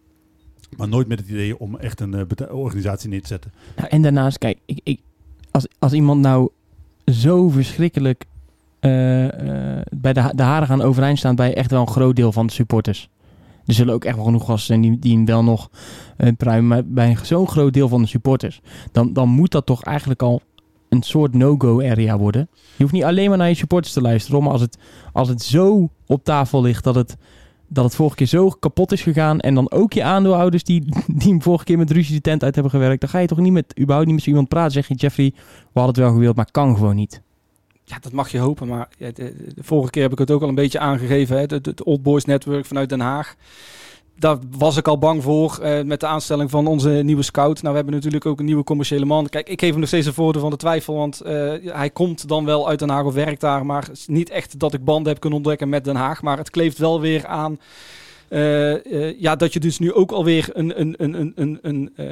Maar nooit met het idee om echt een organisatie neer te zetten. Nou, en daarnaast, kijk, ik, ik, als, als iemand nou zo verschrikkelijk bij de, de haren gaan overeind staan bij echt wel een groot deel van de supporters. Er zullen ook echt wel genoeg gasten zijn die, die hem wel nog uh, pruimen. Maar bij zo'n groot deel van de supporters, dan, dan moet dat toch eigenlijk al een soort no-go area worden. Je hoeft niet alleen maar naar je supporters te luisteren, maar als het, als het zo op tafel ligt dat het, dat het vorige keer zo kapot is gegaan en dan ook je aandeelhouders die, die hem vorige keer met ruzie de tent uit hebben gewerkt, dan ga je toch niet met, überhaupt niet met iemand praten. Zeg je, Jeffrey, we hadden het wel gewild, maar kan gewoon niet. Ja, dat mag je hopen, maar de, vorige keer heb ik het ook al een beetje aangegeven. Hè? Het, Old Boys Network vanuit Den Haag. Daar was ik al bang voor eh, met de aanstelling van onze nieuwe scout. Nou, we hebben natuurlijk ook een nieuwe commerciële man. Kijk, ik geef hem nog steeds een voordeel van de twijfel, want uh, hij komt dan wel uit Den Haag of werkt daar. Maar niet echt dat ik banden heb kunnen ontdekken met Den Haag. Maar het kleeft wel weer aan uh, ja, dat je dus nu ook alweer een, een, een, een, een uh,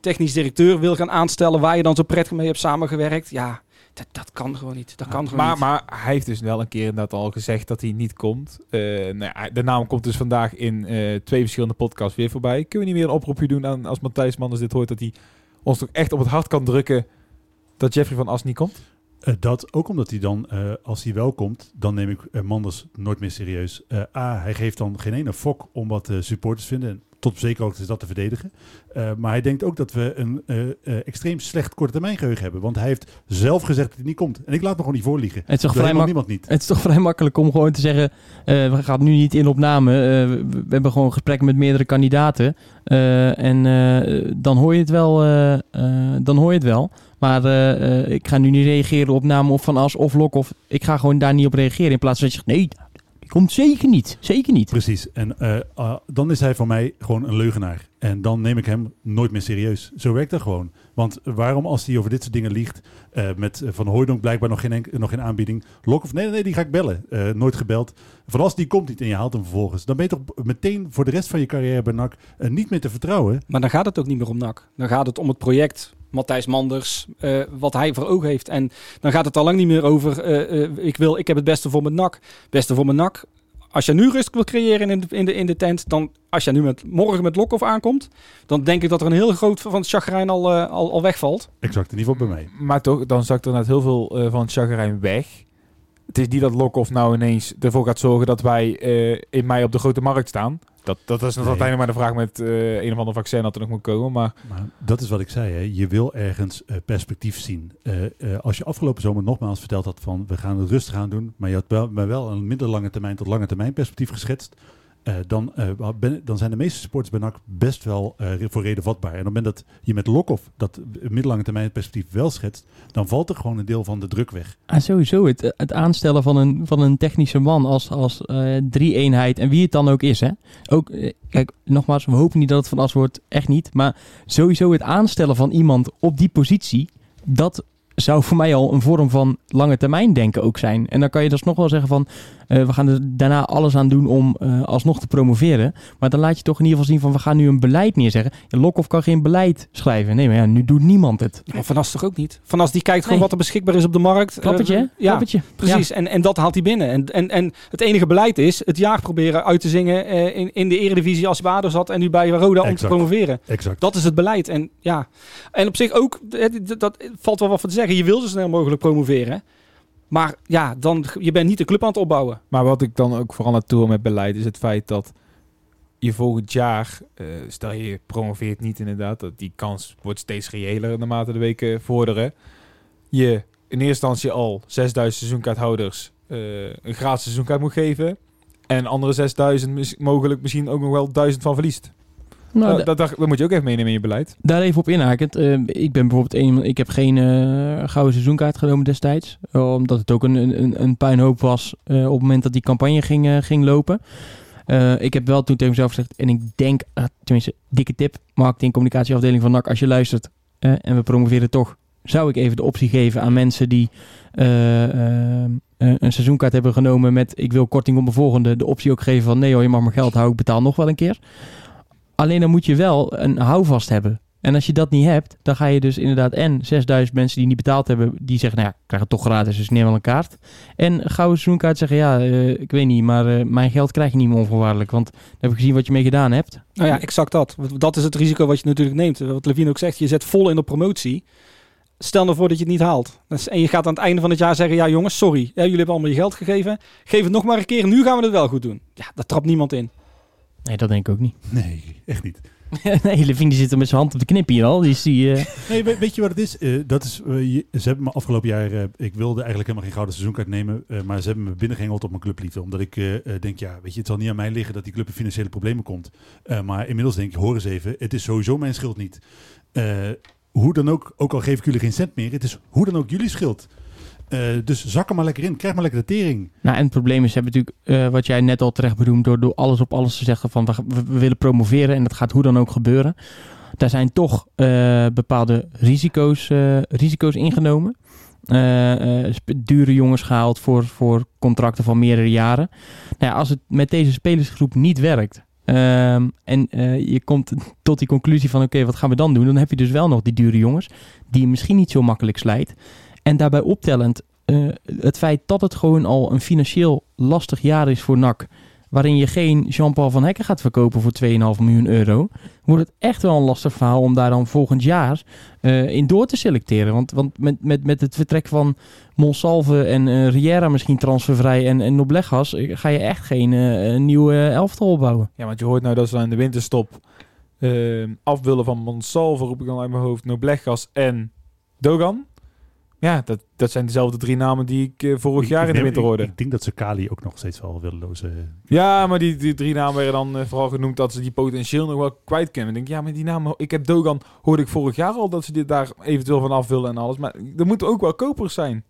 technisch directeur wil gaan aanstellen waar je dan zo prettig mee hebt samengewerkt. Ja, dat, dat kan gewoon niet. Dat kan gewoon maar, niet. maar hij heeft dus wel een keer inderdaad al gezegd dat hij niet komt. Uh, nou ja, de naam komt dus vandaag in uh, twee verschillende podcasts weer voorbij. Kunnen we niet weer een oproepje doen aan, als Matthijs Manders dit hoort, dat hij ons toch echt op het hart kan drukken dat Jeffrey van As niet komt? Uh, dat ook omdat hij dan, uh, als hij wel komt, dan neem ik uh, Manders nooit meer serieus. A, hij geeft dan geen ene fok om wat supporters vinden. Tot op zekere hoogte is dat te verdedigen. Uh, maar hij denkt ook dat we een uh, uh, extreem slecht korte termijn geheugen hebben. Want hij heeft zelf gezegd dat hij niet komt. En ik laat me gewoon niet voorliegen. Het is toch, vrij, mak niet. Het is toch vrij makkelijk om gewoon te zeggen... uh, we gaan nu niet in op namen. We, hebben gewoon gesprekken met meerdere kandidaten. En dan hoor je het wel. Dan hoor je het wel. Maar ik ga nu niet reageren op namen of Van As of Lok. Of ik ga gewoon daar niet op reageren. In plaats van dat je zegt, nee, komt zeker niet. Zeker niet. Precies. En uh, uh, dan is hij voor mij gewoon een leugenaar. En dan neem ik hem nooit meer serieus. Zo werkt dat gewoon. Want waarom als hij over dit soort dingen liegt... Uh, met Van Hooydonk blijkbaar nog geen, nog geen aanbieding... Lok of nee, nee, nee, die ga ik bellen. nooit gebeld. Van als die komt niet en je haalt hem vervolgens... dan ben je toch meteen voor de rest van je carrière bij NAC... niet meer te vertrouwen. Maar dan gaat het ook niet meer om NAC. Dan gaat het om het project... Matthijs Manders, uh, wat hij voor ogen heeft. En dan gaat het al lang niet meer over, uh, uh, ik, wil, ik heb het beste voor mijn nak. Beste voor mijn nak. Als je nu rust wil creëren in de, in de, in de tent, dan als je nu met, morgen met Lokhoff aankomt, dan denk ik dat er een heel groot van het chagrijn al, al, al wegvalt. Exact, in ieder geval bij mij. Maar toch, dan zakt er net heel veel uh, van het chagrijn weg. Het is niet dat Lokhoff nou ineens ervoor gaat zorgen dat wij uh, in mei op de grote markt staan. Dat, dat is nog nee. uiteindelijk maar de vraag met uh, een of ander vaccin dat er nog moet komen. Maar... maar dat is wat ik zei. Hè. Je wil ergens uh, perspectief zien. Als je afgelopen zomer nogmaals verteld had van we gaan het rustig aan doen. Maar je had wel, maar wel een minder lange termijn tot lange termijn perspectief geschetst. Uh, dan, ben, dan zijn de meeste supporters bij NAC best wel uh, voor reden vatbaar. En op het moment dat je met Lokhoff dat middellange termijn perspectief wel schetst, dan valt er gewoon een deel van de druk weg. Ah, sowieso, het, het aanstellen van een, van een technische man als, als drie-eenheid en wie het dan ook is. Hè? Ook, kijk, nogmaals, we hopen niet dat het van as wordt, echt niet. Maar sowieso het aanstellen van iemand op die positie, dat zou voor mij al een vorm van lange termijn denken ook zijn. En dan kan je dus nog wel zeggen van, eh, we gaan er daarna alles aan doen om eh, alsnog te promoveren. Maar dan laat je toch in ieder geval zien van, we gaan nu een beleid neerzetten. Ja, Lokhoff kan geen beleid schrijven. Nee, maar ja, nu doet niemand het. Maar Van As toch ook niet? Van As die kijkt gewoon Nee. wat er beschikbaar is op de markt. Klappertje, Eh, hè? ja, Klappertje. precies. En, en dat haalt hij binnen. En, en, en het enige beleid is het jaar proberen uit te zingen eh, in, in de eredivisie als ADO zat en nu bij Roda om te promoveren. Exact. Dat is het beleid. En ja, en op zich ook, dat, dat valt wel wat voor te zeggen. Je wil zo snel mogelijk promoveren. Maar ja, dan, je bent niet de club aan het opbouwen. Maar wat ik dan ook vooral naartoe met beleid is het feit dat je volgend jaar, eh, stel je promoveert niet inderdaad, dat die kans wordt steeds reëler naarmate de weken vorderen. Je in eerste instantie al 6000 seizoenkaarthouders eh, een gratis seizoenkaart moet geven. En andere 6000 mis- mogelijk misschien ook nog wel 1000 van verliest. Nou, dat, dat, dat, dat moet je ook even meenemen in je beleid. Daar even op inhakend. eh, ik ben bijvoorbeeld een, ik heb geen eh, gouden seizoenkaart genomen destijds. Omdat het ook een, een, een puinhoop was eh, op het moment dat die campagne ging, eh, ging lopen. Eh, ik heb wel toen tegen mezelf gezegd, en ik denk, tenminste, dikke tip, marketing communicatieafdeling van NAC, als je luistert eh, en we promoveren toch, zou ik even de optie geven aan mensen die eh, eh, eh, een seizoenkaart hebben genomen met ik wil korting op mijn volgende, de optie ook geven van nee hoor, je mag mijn geld houden, ik betaal nog wel een keer. Alleen dan moet je wel een houvast hebben. En als je dat niet hebt, dan ga je dus inderdaad en 6000 mensen die niet betaald hebben, die zeggen, nou ja, ik krijg het toch gratis, dus neem wel een kaart. En gouden seizoenkaart zeggen, ja, eh, ik weet niet, maar eh, mijn geld krijg je niet meer onvoorwaardelijk, want dan heb ik gezien wat je mee gedaan hebt. Nou ja, exact dat. Dat is het risico wat je natuurlijk neemt. Wat Levine ook zegt, je zet vol in de promotie. Stel nou voor dat je het niet haalt. Dus- En je gaat aan het einde van het jaar zeggen, ja jongens, sorry. Jullie hebben allemaal je geld gegeven. Geef het nog maar een keer, nu gaan we het wel goed doen. Ja, daar trapt niemand in. Nee, dat denk ik ook niet. Nee, echt niet. nee, Levine die zit er met zijn hand op de knip hier al. Die eh, Nee, we- weet je wat het is? Eh, dat is eh, je- ze hebben me afgelopen jaar, ik wilde eigenlijk helemaal geen gouden seizoenkaart nemen, maar ze hebben me binnengehengeld op mijn clubliefde. Omdat ik denk, ja, weet je, het zal niet aan mij liggen dat die club in financiële problemen komt. Maar inmiddels denk ik, hoor eens even, het is sowieso mijn schuld niet. Hoe dan ook, ook al geef ik jullie geen cent meer, het is hoe dan ook jullie schuld. Eh, dus zak er maar lekker in, krijg maar lekker de tering. Nou, en het probleem is, hebben natuurlijk, eh, wat jij net al terecht bedoelt, door, door alles op alles te zeggen van we, willen promoveren en dat gaat hoe dan ook gebeuren. Daar zijn toch eh, bepaalde risico's, risico's ingenomen. Dure jongens gehaald voor, voor contracten van meerdere jaren. Nou als het met deze spelersgroep niet werkt ehm, en je komt tot die conclusie van oké, wat gaan we dan doen? Dan heb je dus wel nog die dure jongens die je misschien niet zo makkelijk slijt. En daarbij optellend eh, het feit dat het gewoon al een financieel lastig jaar is voor NAC. Waarin je geen Jean-Paul van Hekken gaat verkopen voor 2,5 miljoen euro. Wordt het echt wel een lastig verhaal om daar dan volgend jaar eh, in door te selecteren. Want, want met, met, met het vertrek van Monsalve en eh Riera misschien transfervrij en, en Noblegas. ga je echt geen een nieuwe elftal opbouwen. Ja, want je hoort nou dat ze in de winterstop af willen van Monsalve, roep ik dan uit mijn hoofd, Noblegas en Dogan. Ja, dat, dat zijn dezelfde drie namen die ik eh, vorig Ik- jaar ik in de winter hoorde. Ik, denk dat ze Kali ook nog steeds wel willen lozen. Ja, maar die, die drie namen werden dan eh, vooral genoemd dat ze die potentieel nog wel kwijt kunnen. Ik denk, ja, maar die namen... Ik heb Dogan, hoorde ik vorig jaar al dat ze dit daar eventueel van af willen en alles. Maar er moeten ook wel kopers zijn.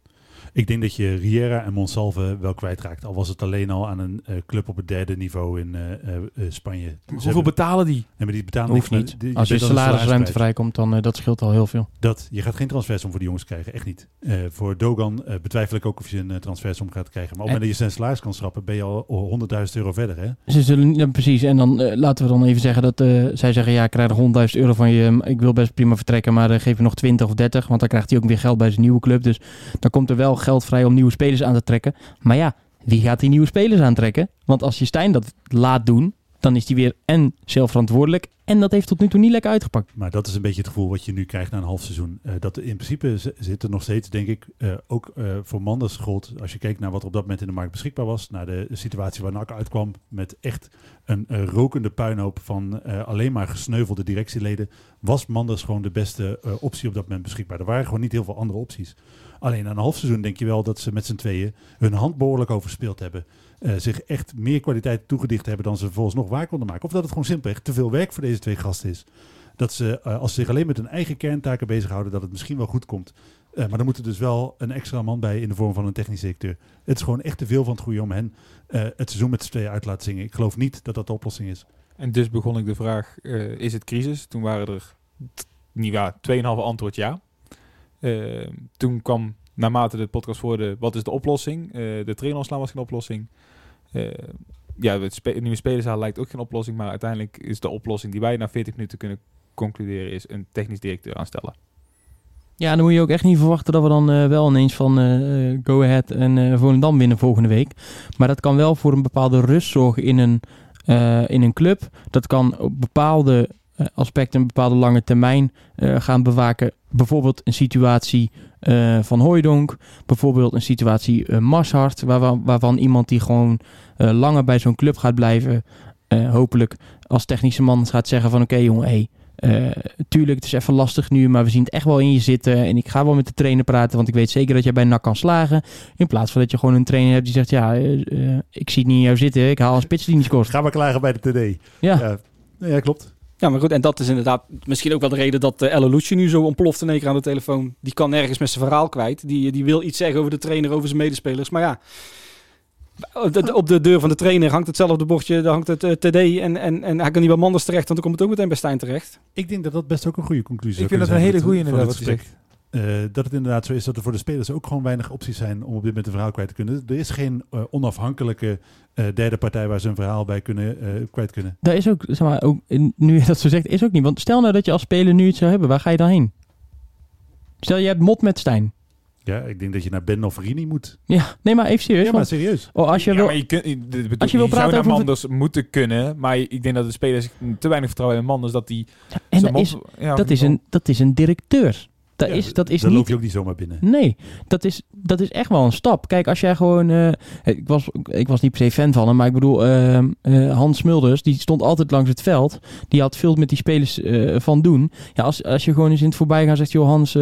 Ik denk dat je Riera en Monsalve wel kwijtraakt. Al was het alleen al aan een eh, club op het derde niveau in eh, eh, Spanje. Ze Hoeveel hebben- betalen die? Nee, maar die betalen Hoeft niks, niet. die- Als je een salarisruimte salaris vrijkomt, dan uh, dat scheelt al heel veel. Dat, je gaat geen transfersom voor die jongens krijgen, echt niet. Eh, voor Dogan betwijfel ik ook of je een uh, transfersom gaat krijgen. Maar op het moment dat je zijn salaris kan schrappen, ben je al 100.000 euro verder. Hè? Ze zullen ja, precies. En dan uh, laten we dan even zeggen dat uh, zij zeggen: ja, ik krijg nog 100.000 euro van je. Ik wil best prima vertrekken, maar uh, geef je nog 20 of 30. Want dan krijgt hij ook weer geld bij zijn nieuwe club. Dus dan komt er wel geld vrij om nieuwe spelers aan te trekken. Maar ja, wie gaat die nieuwe spelers aantrekken? Want als je Stijn dat laat doen, dan is hij weer en zelf verantwoordelijk. En dat heeft tot nu toe niet lekker uitgepakt. Maar dat is een beetje het gevoel wat je nu krijgt na een half seizoen. Uh, dat in principe zit er nog steeds, denk ik, uh, ook uh, voor Manders gold. Als je keek naar wat op dat moment in de markt beschikbaar was. Naar de, situatie waar NAC uitkwam. Met echt een rokende puinhoop van alleen maar gesneuvelde directieleden. Was Manders gewoon de beste optie op dat moment beschikbaar. Er waren gewoon niet heel veel andere opties. Alleen na een half seizoen denk je wel dat ze met z'n tweeën hun hand behoorlijk overspeeld hebben. Uh, zich echt meer kwaliteit toegedicht hebben dan ze vervolgens nog waar konden maken. Of dat het gewoon simpelweg te veel werk voor deze twee gasten is. Dat ze, uh, als ze zich alleen met hun eigen kerntaken bezighouden, dat het misschien wel goed komt. Uh, maar dan moet er dus wel een extra man bij in de vorm van een technisch directeur. Het is gewoon echt te veel van het goede om hen het seizoen met z'n tweeën uit te laten zingen. Ik geloof niet dat dat de oplossing is. En dus begon ik de vraag, is het crisis? Toen waren er niet waar, 2,5 antwoord ja. Eh, toen kwam naarmate de podcast voorde, wat is de oplossing? Eh, de trainer ontslaan was geen oplossing. Eh, ja, het nieuwe spelerzaal lijkt ook geen oplossing, maar uiteindelijk is de oplossing die wij na 40 minuten kunnen concluderen, is een technisch directeur aanstellen. Ja, dan moet je ook echt niet verwachten dat we dan eh, wel ineens van eh, Go Ahead en eh Volendam winnen volgende week. Maar dat kan wel voor een bepaalde rust zorgen in een, in een club. Dat kan op bepaalde aspecten, een bepaalde lange termijn eh, gaan bewaken. Bijvoorbeeld een situatie eh, van Hooijdonk. Bijvoorbeeld een situatie eh Marshart. Waarvan, waarvan iemand die gewoon eh, langer bij zo'n club gaat blijven. eh, hopelijk als technische man gaat zeggen van oké jongen, hey, eh, tuurlijk, het is even lastig nu, maar we zien het echt wel in je zitten. En ik ga wel met de trainer praten, want ik weet zeker dat jij bij NAC kan slagen. In plaats van dat je gewoon een trainer hebt die zegt, ja, eh, eh, ik zie het niet in jou zitten. Ik haal een spits die niet scoort. Ga maar klagen bij de TD. Ja, ja klopt. Ja, maar goed, en dat is inderdaad misschien ook wel de reden dat uh, nu zo ontploft in één keer aan de telefoon. Die kan nergens met zijn verhaal kwijt. Die, die wil iets zeggen over de trainer, over zijn medespelers. Maar ja, op de, op de deur van de trainer hangt hetzelfde bordje, daar hangt het eh, TD. En, en, en hij kan niet bij Manders terecht, want dan komt het ook meteen bij Stijn terecht. Ik denk dat dat best ook een goede conclusie Ik zou vind dat een hele goede inderdaad wat je zegt. Eh, dat het inderdaad zo is dat er voor de spelers ook gewoon weinig opties zijn om op dit moment een verhaal kwijt te kunnen. Er is geen eh, onafhankelijke eh, derde partij waar ze een verhaal bij kunnen, eh, kwijt kunnen. dat is ook, zeg maar, ook, nu je dat zo zegt, is ook niet. Want stel nou dat je als speler nu iets zou hebben, waar ga je dan heen? Stel je hebt mot met Stijn. Ja, ik denk dat je naar Ben of Rini moet. Ja, nee, maar even serieus. Ja, maar serieus. oh, als je ja, wil, maar je, kunt, je, bedoel, Als je wil je praten zou naar over- Manders moeten kunnen, maar ik denk dat de spelers te weinig vertrouwen hebben in Manders dat die... en dat is, ja, dat, is een, dat is een directeur. Dat Ja, is, dat is Dan niet loop je ook niet zomaar binnen. Nee, dat is, dat is echt wel een stap. Kijk, als jij gewoon... eh, ik, was, ik was niet per se fan van hem, maar ik bedoel... ehm, eh, Hans Smulders, die stond altijd langs het veld. Die had veel met die spelers eh, van doen. Ja, als, als je gewoon eens in het voorbijgaan zegt... joh Hans,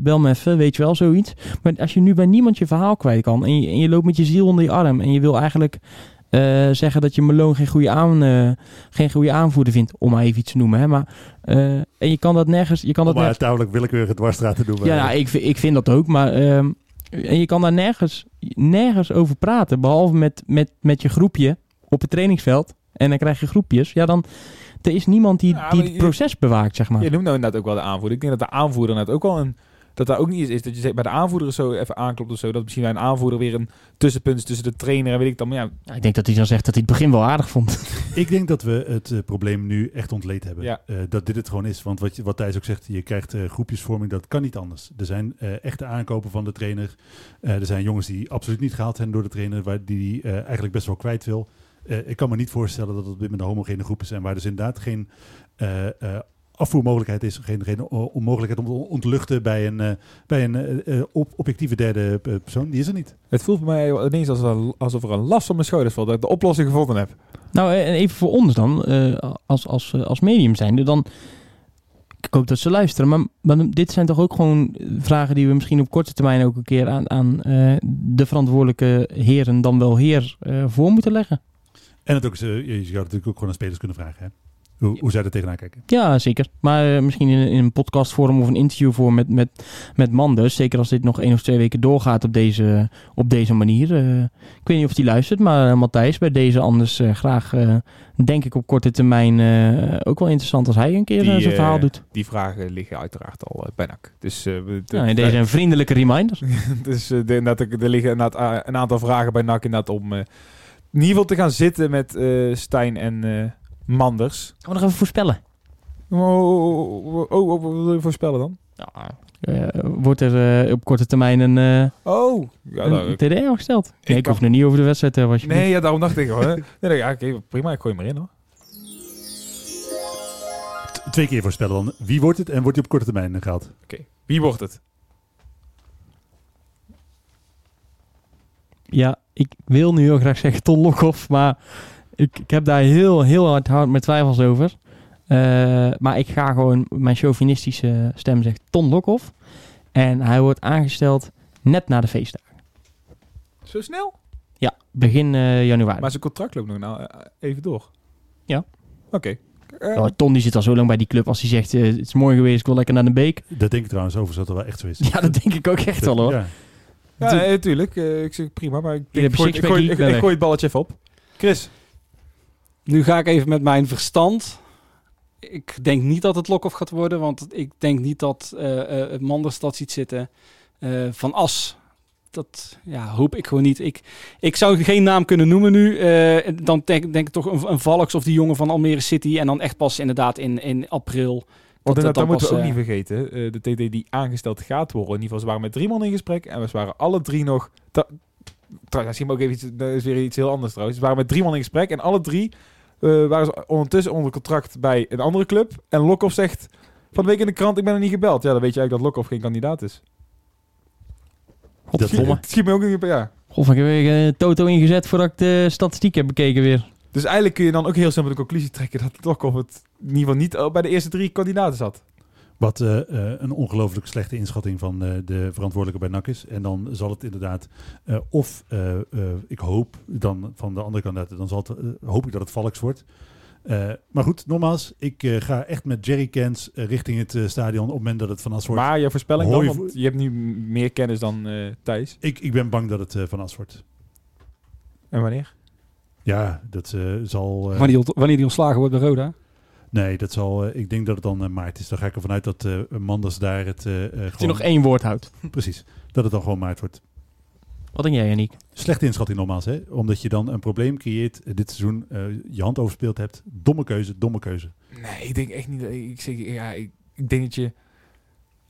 bel me even, weet je wel, zoiets. Maar als je nu bij niemand je verhaal kwijt kan... en je, en je loopt met je ziel onder je arm... en je wil eigenlijk... eh, zeggen dat je Malone geen goede, aan, eh, geen goede aanvoerder vindt, om maar even iets te noemen. Hè? Maar, eh, en je kan dat nergens, je kan Om dat maar nergens tamelijk willekeurige dwarsstraat te doen. ja, nou, ik, vind- ik vind dat ook. Maar ehm, en je kan daar nergens, nergens over praten. Behalve met, met, met je groepje op het trainingsveld. En dan krijg je groepjes. Ja, dan... Er is niemand die, Ja, die het je- proces bewaakt, zeg maar. Je noemt nou inderdaad ook wel de aanvoerder. Ik denk dat de aanvoerder net ook wel een... Dat daar ook niet is, is dat je zegt, bij de aanvoerder zo even aanklopt of zo. Dat misschien bij een aanvoerder weer een tussenpunt is tussen de trainer en weet ik dan. Maar ja, Ja, ik denk dat hij dan zegt dat hij het begin wel aardig vond. Ik denk dat we het eh, probleem nu echt ontleed hebben. Ja. Eh, dat dit het gewoon is. Want wat, je, wat Thijs ook zegt, je krijgt eh, groepjesvorming, dat kan niet anders. Er zijn eh, echte aankopen van de trainer. Eh, er zijn jongens die absoluut niet gehaald zijn door de trainer, waar die eh, eigenlijk best wel kwijt wil. Eh, ik kan me niet voorstellen dat het op dit moment een homogene groepen zijn, waar dus inderdaad geen eh, eh, afvoermogelijkheid is, geen, geen onmogelijkheid om te ontluchten bij een, eh, bij een eh, eh, op, objectieve derde persoon. Die is er niet. het voelt bij mij ineens alsof, alsof er een last van mijn schouders valt. Dat ik de oplossing gevonden heb. nou, en even voor ons dan. eh, als, als, als medium zijnde. Dan... Ik hoop dat ze luisteren. Maar, maar dit zijn toch ook gewoon vragen die we misschien op korte termijn ook een keer aan, aan eh, de verantwoordelijke heren, dan wel heer, eh, voor moeten leggen. En het ook, je zou natuurlijk ook gewoon aan spelers kunnen vragen. Hè? Hoe, hoe zij er tegenaan kijken. Ja, zeker. Maar eh, misschien in, een- in een podcastvorm of een interviewvorm met, met, met Manders. Zeker als dit nog één of twee weken doorgaat op deze, op deze manier. Eh, ik weet niet of die luistert, maar eh, Matthijs, bij deze anders eh, graag, eh, denk ik op korte termijn, eh, ook wel interessant als hij een keer Die, zijn verhaal doet. Die vragen liggen uiteraard al bij NAC. Dus, eh, de- deze een vriendelijke reminder. dus de, inderdaad, er liggen inderdaad een aantal vragen bij NAC inderdaad om in ieder geval te gaan zitten met eh, Stijn en eh, Manders. Gaan we nog even voorspellen? Oh, oh, oh, oh, wat wil je voorspellen dan? Ja, eh, wordt er eh, op korte termijn een, eh Oh, ja, een nou, TD opgesteld? Nee, ik kan- hoef nog niet over de wedstrijd te hebben. nee, ja, daarom dacht ik hoor. nee, nee, ja, oké, prima, ik gooi hem erin hoor. T- Twee keer voorspellen dan. Wie wordt het en wordt hij op korte termijn eh, gehaald? Wie wordt het? Ja, ik wil nu heel graag zeggen Ton Lokhoff, maar ik, ik heb daar heel, heel hard, hard met twijfels over. Eh, maar ik ga gewoon, mijn chauvinistische stem zegt Ton Lokhoff. En hij wordt aangesteld net na de feestdagen. Zo snel? Ja, begin eh, januari. Maar zijn contract loopt nog nou eh, even door. Ja. Oké. Ton die zit al zo lang bij die club als hij zegt, eh, het is mooi geweest, ik wil lekker naar de beek. Dat denk ik trouwens over, dat er wel echt zo is. Ja, dat denk ik ook echt wel hoor. Ja. ja, nee, tuurlijk. eh, ik zeg prima, maar ik, hebt ik, gooi, ik, gooi het balletje even op. Chris. Nu ga ik even met mijn verstand. ik denk niet dat het Lokhoff gaat worden, want ik denk niet dat eh eh, Manders dat ziet zitten. Eh, van As, dat ja, hoop ik gewoon niet. Ik, ik zou geen naam kunnen noemen nu. Dan denk, denk ik toch een, een Valks of die jongen van Almere City. En dan echt pas inderdaad in, in april. Want dat dat moeten we ook niet vergeten. de TD die aangesteld gaat worden. In ieder geval, ze waren met drie man in gesprek. En we waren alle drie nog... Trouwens, misschien ook even iets, dat is weer iets heel anders trouwens. Ze waren met drie man in gesprek. En alle drie eh, waren ze ondertussen onder contract bij een andere club. En Lokhoff zegt van de week in de krant, ik ben er niet gebeld. Ja, dan weet je eigenlijk dat Lokhoff geen kandidaat is. Godverdomme. Het schiet me ook niet op, ja. Goh, ik heb weer eh, Toto ingezet voordat ik de statistiek heb bekeken weer. Dus eigenlijk kun je dan ook heel simpel de conclusie trekken dat Lokhoff het in ieder geval niet bij de eerste drie kandidaten zat. Wat eh, eh, een ongelooflijk slechte inschatting van eh, de verantwoordelijke bij NAC is. En dan zal het inderdaad, eh, of eh, eh, ik hoop dan van de andere kandidaten, dan zal het, hoop ik dat het Valks wordt. Eh, maar goed, nogmaals, ik eh, ga echt met jerrycans eh, richting het stadion op het moment dat het van As wordt. Maar je voorspelling dan, want je hebt nu meer kennis dan eh Thijs. Ik, ik ben bang dat het eh, van As wordt. En wanneer? Ja, dat eh, zal... eh, wanneer, die, wanneer die ontslagen wordt bij Roda. Nee, dat zal... eh, ik denk dat het dan eh, maart is. Dan ga ik ervan uit dat eh Manders daar het eh, eh, Als je gewoon... nog één woord houdt. Precies, dat het dan gewoon maart wordt. Wat denk jij, Janiek? Slechte inschatting nogmaals, hè? Omdat je dan een probleem creëert dit seizoen, eh, je hand overspeeld hebt. Domme keuze, domme keuze. Nee, ik denk echt niet. dat- Ik, zeg, ja, ik, ik denk dat je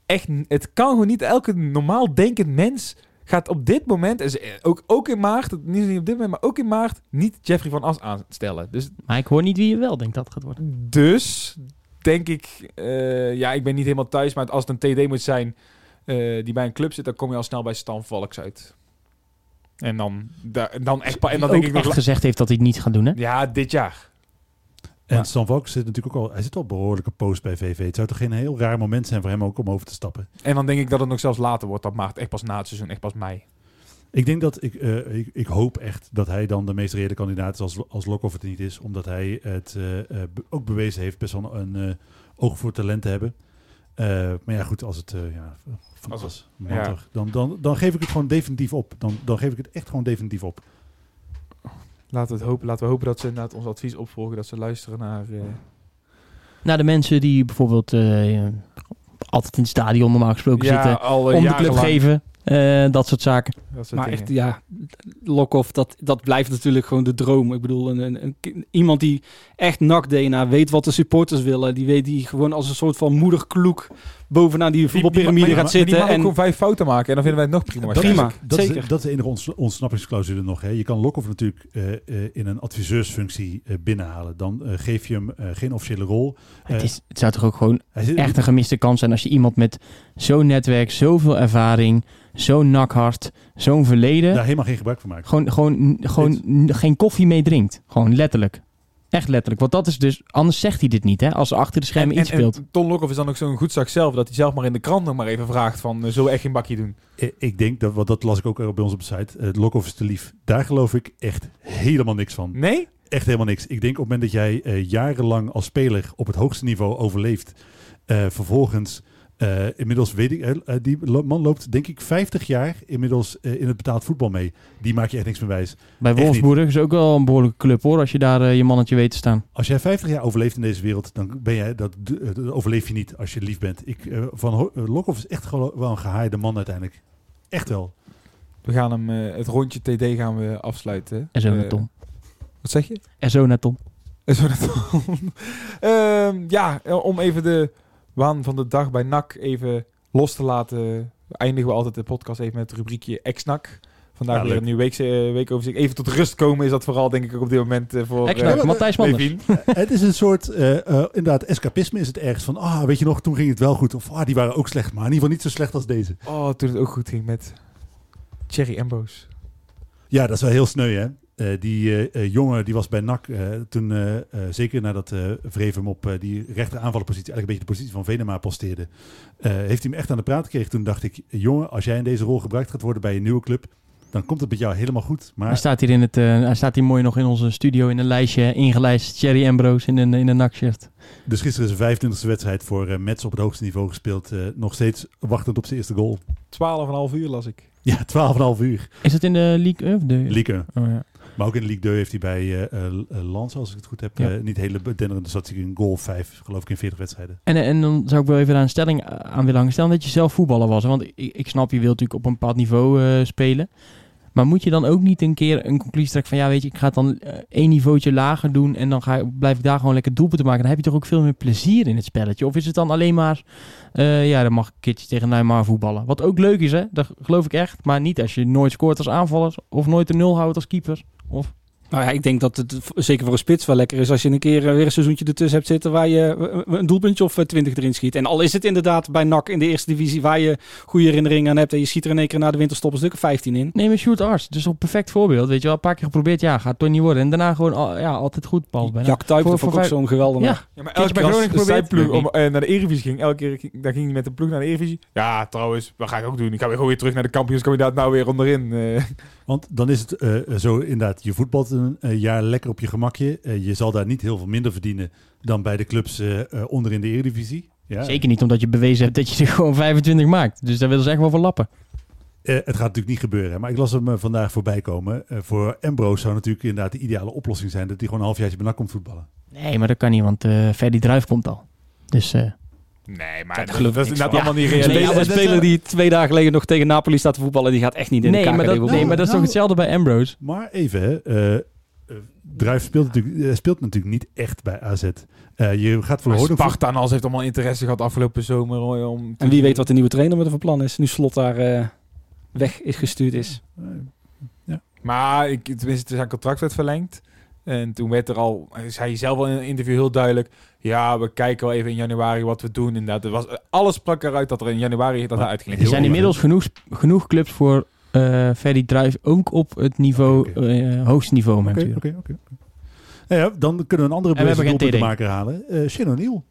echt. Het kan gewoon niet. Elke normaal denkend mens gaat op dit moment, en ze- ook, ook in maart, niet op dit moment, maar ook in maart, niet Jeffrey van As aanstellen. Dus, Maar ik hoor niet wie je wel denkt dat het gaat worden. dus denk ik, eh, ja, ik ben niet helemaal thuis, maar als het een TD moet zijn eh, die bij een club zit, dan kom je al snel bij Stan Valks uit. En dan, da- dan echt, en dan denk ik nog, echt gezegd heeft dat hij het niet gaat doen, hè? ja, dit jaar. En. Stan Valk zit natuurlijk ook al, hij zit al behoorlijke post bij VV. Het zou toch geen heel raar moment zijn voor hem ook om over te stappen. En dan denk ik dat het nog zelfs later wordt, dat maart, echt pas na het seizoen, echt pas mei. Ik denk dat, ik, eh, ik, ik hoop echt dat hij dan de meest reële kandidaat is als, als Lokhoff het niet is. Omdat hij het eh, eh, be- ook bewezen heeft best wel een oog voor talent te hebben. Maar ja, goed, als het ja, van Als het- ja. dan, dan, dan geef ik het gewoon definitief op. Dan, dan geef ik het echt gewoon definitief op. Laten we, het hopen, laten we hopen dat ze inderdaad ons advies opvolgen. Dat ze luisteren naar... eh, Nou, de mensen die bijvoorbeeld eh, altijd in het stadion normaal gesproken zitten. Om de club jarenlang. geven. eh, dat soort zaken. Dat soort Maar dingen. echt, ja, Lokhoff, dat, dat blijft natuurlijk gewoon de droom. Ik bedoel, een, een, een- iemand die echt NAC-DNA weet wat de supporters willen. Die weet die gewoon als een soort van moederkloek bovenaan die voetbalpyramide gaat maar die zitten. mag ook En gewoon vijf fouten maken en dan vinden wij het nog prima. Dat Prima. dat, zeker. Is, dat is de enige ons, ontsnappingsclausule nog. Hè. Je kan Lokhoff natuurlijk eh, eh, in een adviseursfunctie eh, binnenhalen. Dan geef je hem eh, geen officiële rol. het, is, het zou toch ook gewoon zit, echt een gemiste kans zijn als je iemand met zo'n netwerk, zoveel ervaring, zo'n nakhart, zo'n verleden, daar helemaal geen gebruik van maakt. gewoon, gewoon, gewoon geen koffie mee drinkt. Gewoon letterlijk. Echt letterlijk. Want dat is dus, anders zegt hij dit niet, hè? Als er achter de schermen en, iets en, speelt. en Ton Lokhoff is dan ook zo'n goed zak zelf, dat hij zelf maar in de krant nog maar even vraagt van, eh, zullen we echt geen bakje doen? Ik denk, dat, want dat las ik ook bij ons op de site, uh, Lokhoff is te lief. Daar geloof ik echt helemaal niks van. Nee? Echt helemaal niks. Ik denk op het moment dat jij eh, jarenlang als speler op het hoogste niveau overleeft, eh, vervolgens eh, inmiddels weet ik, eh, eh, die man loopt denk ik 50 jaar inmiddels in het betaald voetbal mee. Die maak je echt niks meer wijs. Bij Wolfsburg is ook wel een behoorlijke club, hoor. Als je daar je mannetje weet te staan. Als jij 50 jaar overleeft in deze wereld, dan ben jij, dat, overleef je niet als je lief bent. Ik, eh, van Ho- Lokhoff is echt gewoon wel een gehaaide man uiteindelijk. Echt wel. We gaan hem, eh, het rondje TD gaan we afsluiten. En zo naar Tom. Wat zeg je? En zo naar Tom. En zo naar Tom. Ehm, ja, om even de waan van de dag bij NAC even los te laten, eindigen we altijd de podcast even met het rubriekje ex-NAC. Vandaag Ja, weer een nieuwe week, eh, weekoverzicht. Even tot rust komen is dat vooral denk ik ook op dit moment eh, voor eh, Matthijs Manders. Het is een soort, inderdaad, escapisme is het ergens van, ah, weet je nog, toen ging het wel goed. Of, ah, die waren ook slecht, maar in ieder geval niet zo slecht als deze. Oh, toen het ook goed ging met Thierry Embos. Ja, dat is wel heel sneu, hè. Eh, die eh, eh, jongen die was bij NAC toen, eh, eh, zeker nadat eh Vreven hem op eh, die rechter aanvallenpositie, eigenlijk een beetje de positie van Venema posteerde, eh, heeft hij hem echt aan de praat gekregen. Toen dacht ik, jongen, als jij in deze rol gebruikt gaat worden bij een nieuwe club, dan komt het met jou helemaal goed. Maar Hij staat hier, in het, eh, hij staat hier mooi nog in onze studio in een lijstje ingelijst. Cherry Ambrose in een, in een nakshirt. dus gisteren is de 25e wedstrijd voor eh Mets op het hoogste niveau gespeeld. eh, nog steeds wachtend op zijn eerste goal. 12,5 uur las ik. Ja, 12,5 uur. Is het in de League of de... Lieke. Oh, ja. Maar ook in de Ligue 2 heeft hij bij eh eh, eh, Lans, als ik het goed heb, Ja. niet hele denderende statistieken in goal 5, geloof ik, in 40 wedstrijden. En, en dan zou ik wel even daar een stelling aan willen hangen. Stel dat je zelf voetballer was. Want ik, ik snap, je wilt natuurlijk op een bepaald niveau spelen. Maar moet je dan ook niet een keer een conclusie trekken van... ja, weet je, ik ga het dan eh, één niveautje lager doen... en dan ga, blijf ik daar gewoon lekker doelpunten maken. Dan heb je toch ook veel meer plezier in het spelletje? Of is het dan alleen maar... eh, ja, dan mag ik een tegen Neymar voetballen. Wat ook leuk is, hè? Dat geloof ik echt. Maar niet als je nooit scoort als aanvaller... of nooit de nul houdt als keeper. Of... Nou ja, ik denk dat het zeker voor een spits wel lekker is als je een keer eh, weer een seizoentje ertussen hebt zitten waar je eh, een doelpuntje of eh, 20 erin schiet. En al is het inderdaad bij NAC in de eerste divisie waar je goede herinneringen aan hebt en je schiet er in één keer na de winterstop een stuk of 15 in. Nee, maar shoot arts. Dus een perfect voorbeeld. Weet je wel, een paar keer geprobeerd. Ja, gaat het toch niet worden. En daarna gewoon al- ja, altijd goed. Bal bijna. Jack Tuip, Voor- dat vond ik voor ook zo'n geweldig. Ja. Ja, maar elke bij keer Groningen als zijn geprobeerd, ploeg om, eh, naar de Eredivisie ging, elke keer ging, daar ging hij met de ploeg naar de Eredivisie. Ja, trouwens, wat ga ik ook doen? Ik ga weer gewoon weer terug naar de kampioenskandidaat nou weer onderin. eh. Want dan is het eh, zo inderdaad, je voetbalt een eh, jaar lekker op je gemakje. Eh, je zal daar niet heel veel minder verdienen dan bij de clubs eh, onder in de Eredivisie. Ja. Zeker niet omdat je bewezen hebt dat je er gewoon 25 maakt. Dus daar willen ze echt wel voor lappen. Het gaat natuurlijk niet gebeuren, maar ik las hem vandaag voorbij komen. Voor Ambrose zou natuurlijk inderdaad de ideale oplossing zijn dat hij gewoon een halfjaartje bij NAC komt voetballen. Nee, maar dat kan niet, want eh Ferdy Druif komt al. Dus Nee, maar Dat dat, geloof dat ik is allemaal niet Een Nee, realistisch. speler, ja, een speler die twee dagen geleden nog tegen Napoli staat te voetballen, die gaat echt niet in nee, de maar dat, nee, maar dat is toch Nou. hetzelfde bij Ambrose? Maar even, hè, eh, eh, Druif speelt natuurlijk, eh, speelt natuurlijk niet echt bij AZ. Eh, je gaat voor de Sparta en alles heeft allemaal interesse gehad afgelopen zomer. hoor, Om En wie weet wat de nieuwe trainer met van plan is, nu Slot daar eh, weg is gestuurd is. Maar ik, tenminste, zijn contract werd verlengd. En toen werd er al, zei hij zelf al in een interview heel duidelijk... Ja, we kijken wel even in januari wat we doen. Inderdaad, er was, alles sprak eruit dat er in januari dat uitging. Er zijn inmiddels genoeg, genoeg clubs voor eh Ferdy Druif ook op het niveau, eh, hoogste niveau. Oké, natuurlijk. oké, oké. Nou ja, dan kunnen we een andere En we hebben geen doelpuntenmaker halen. Uh, Shin O'Neill.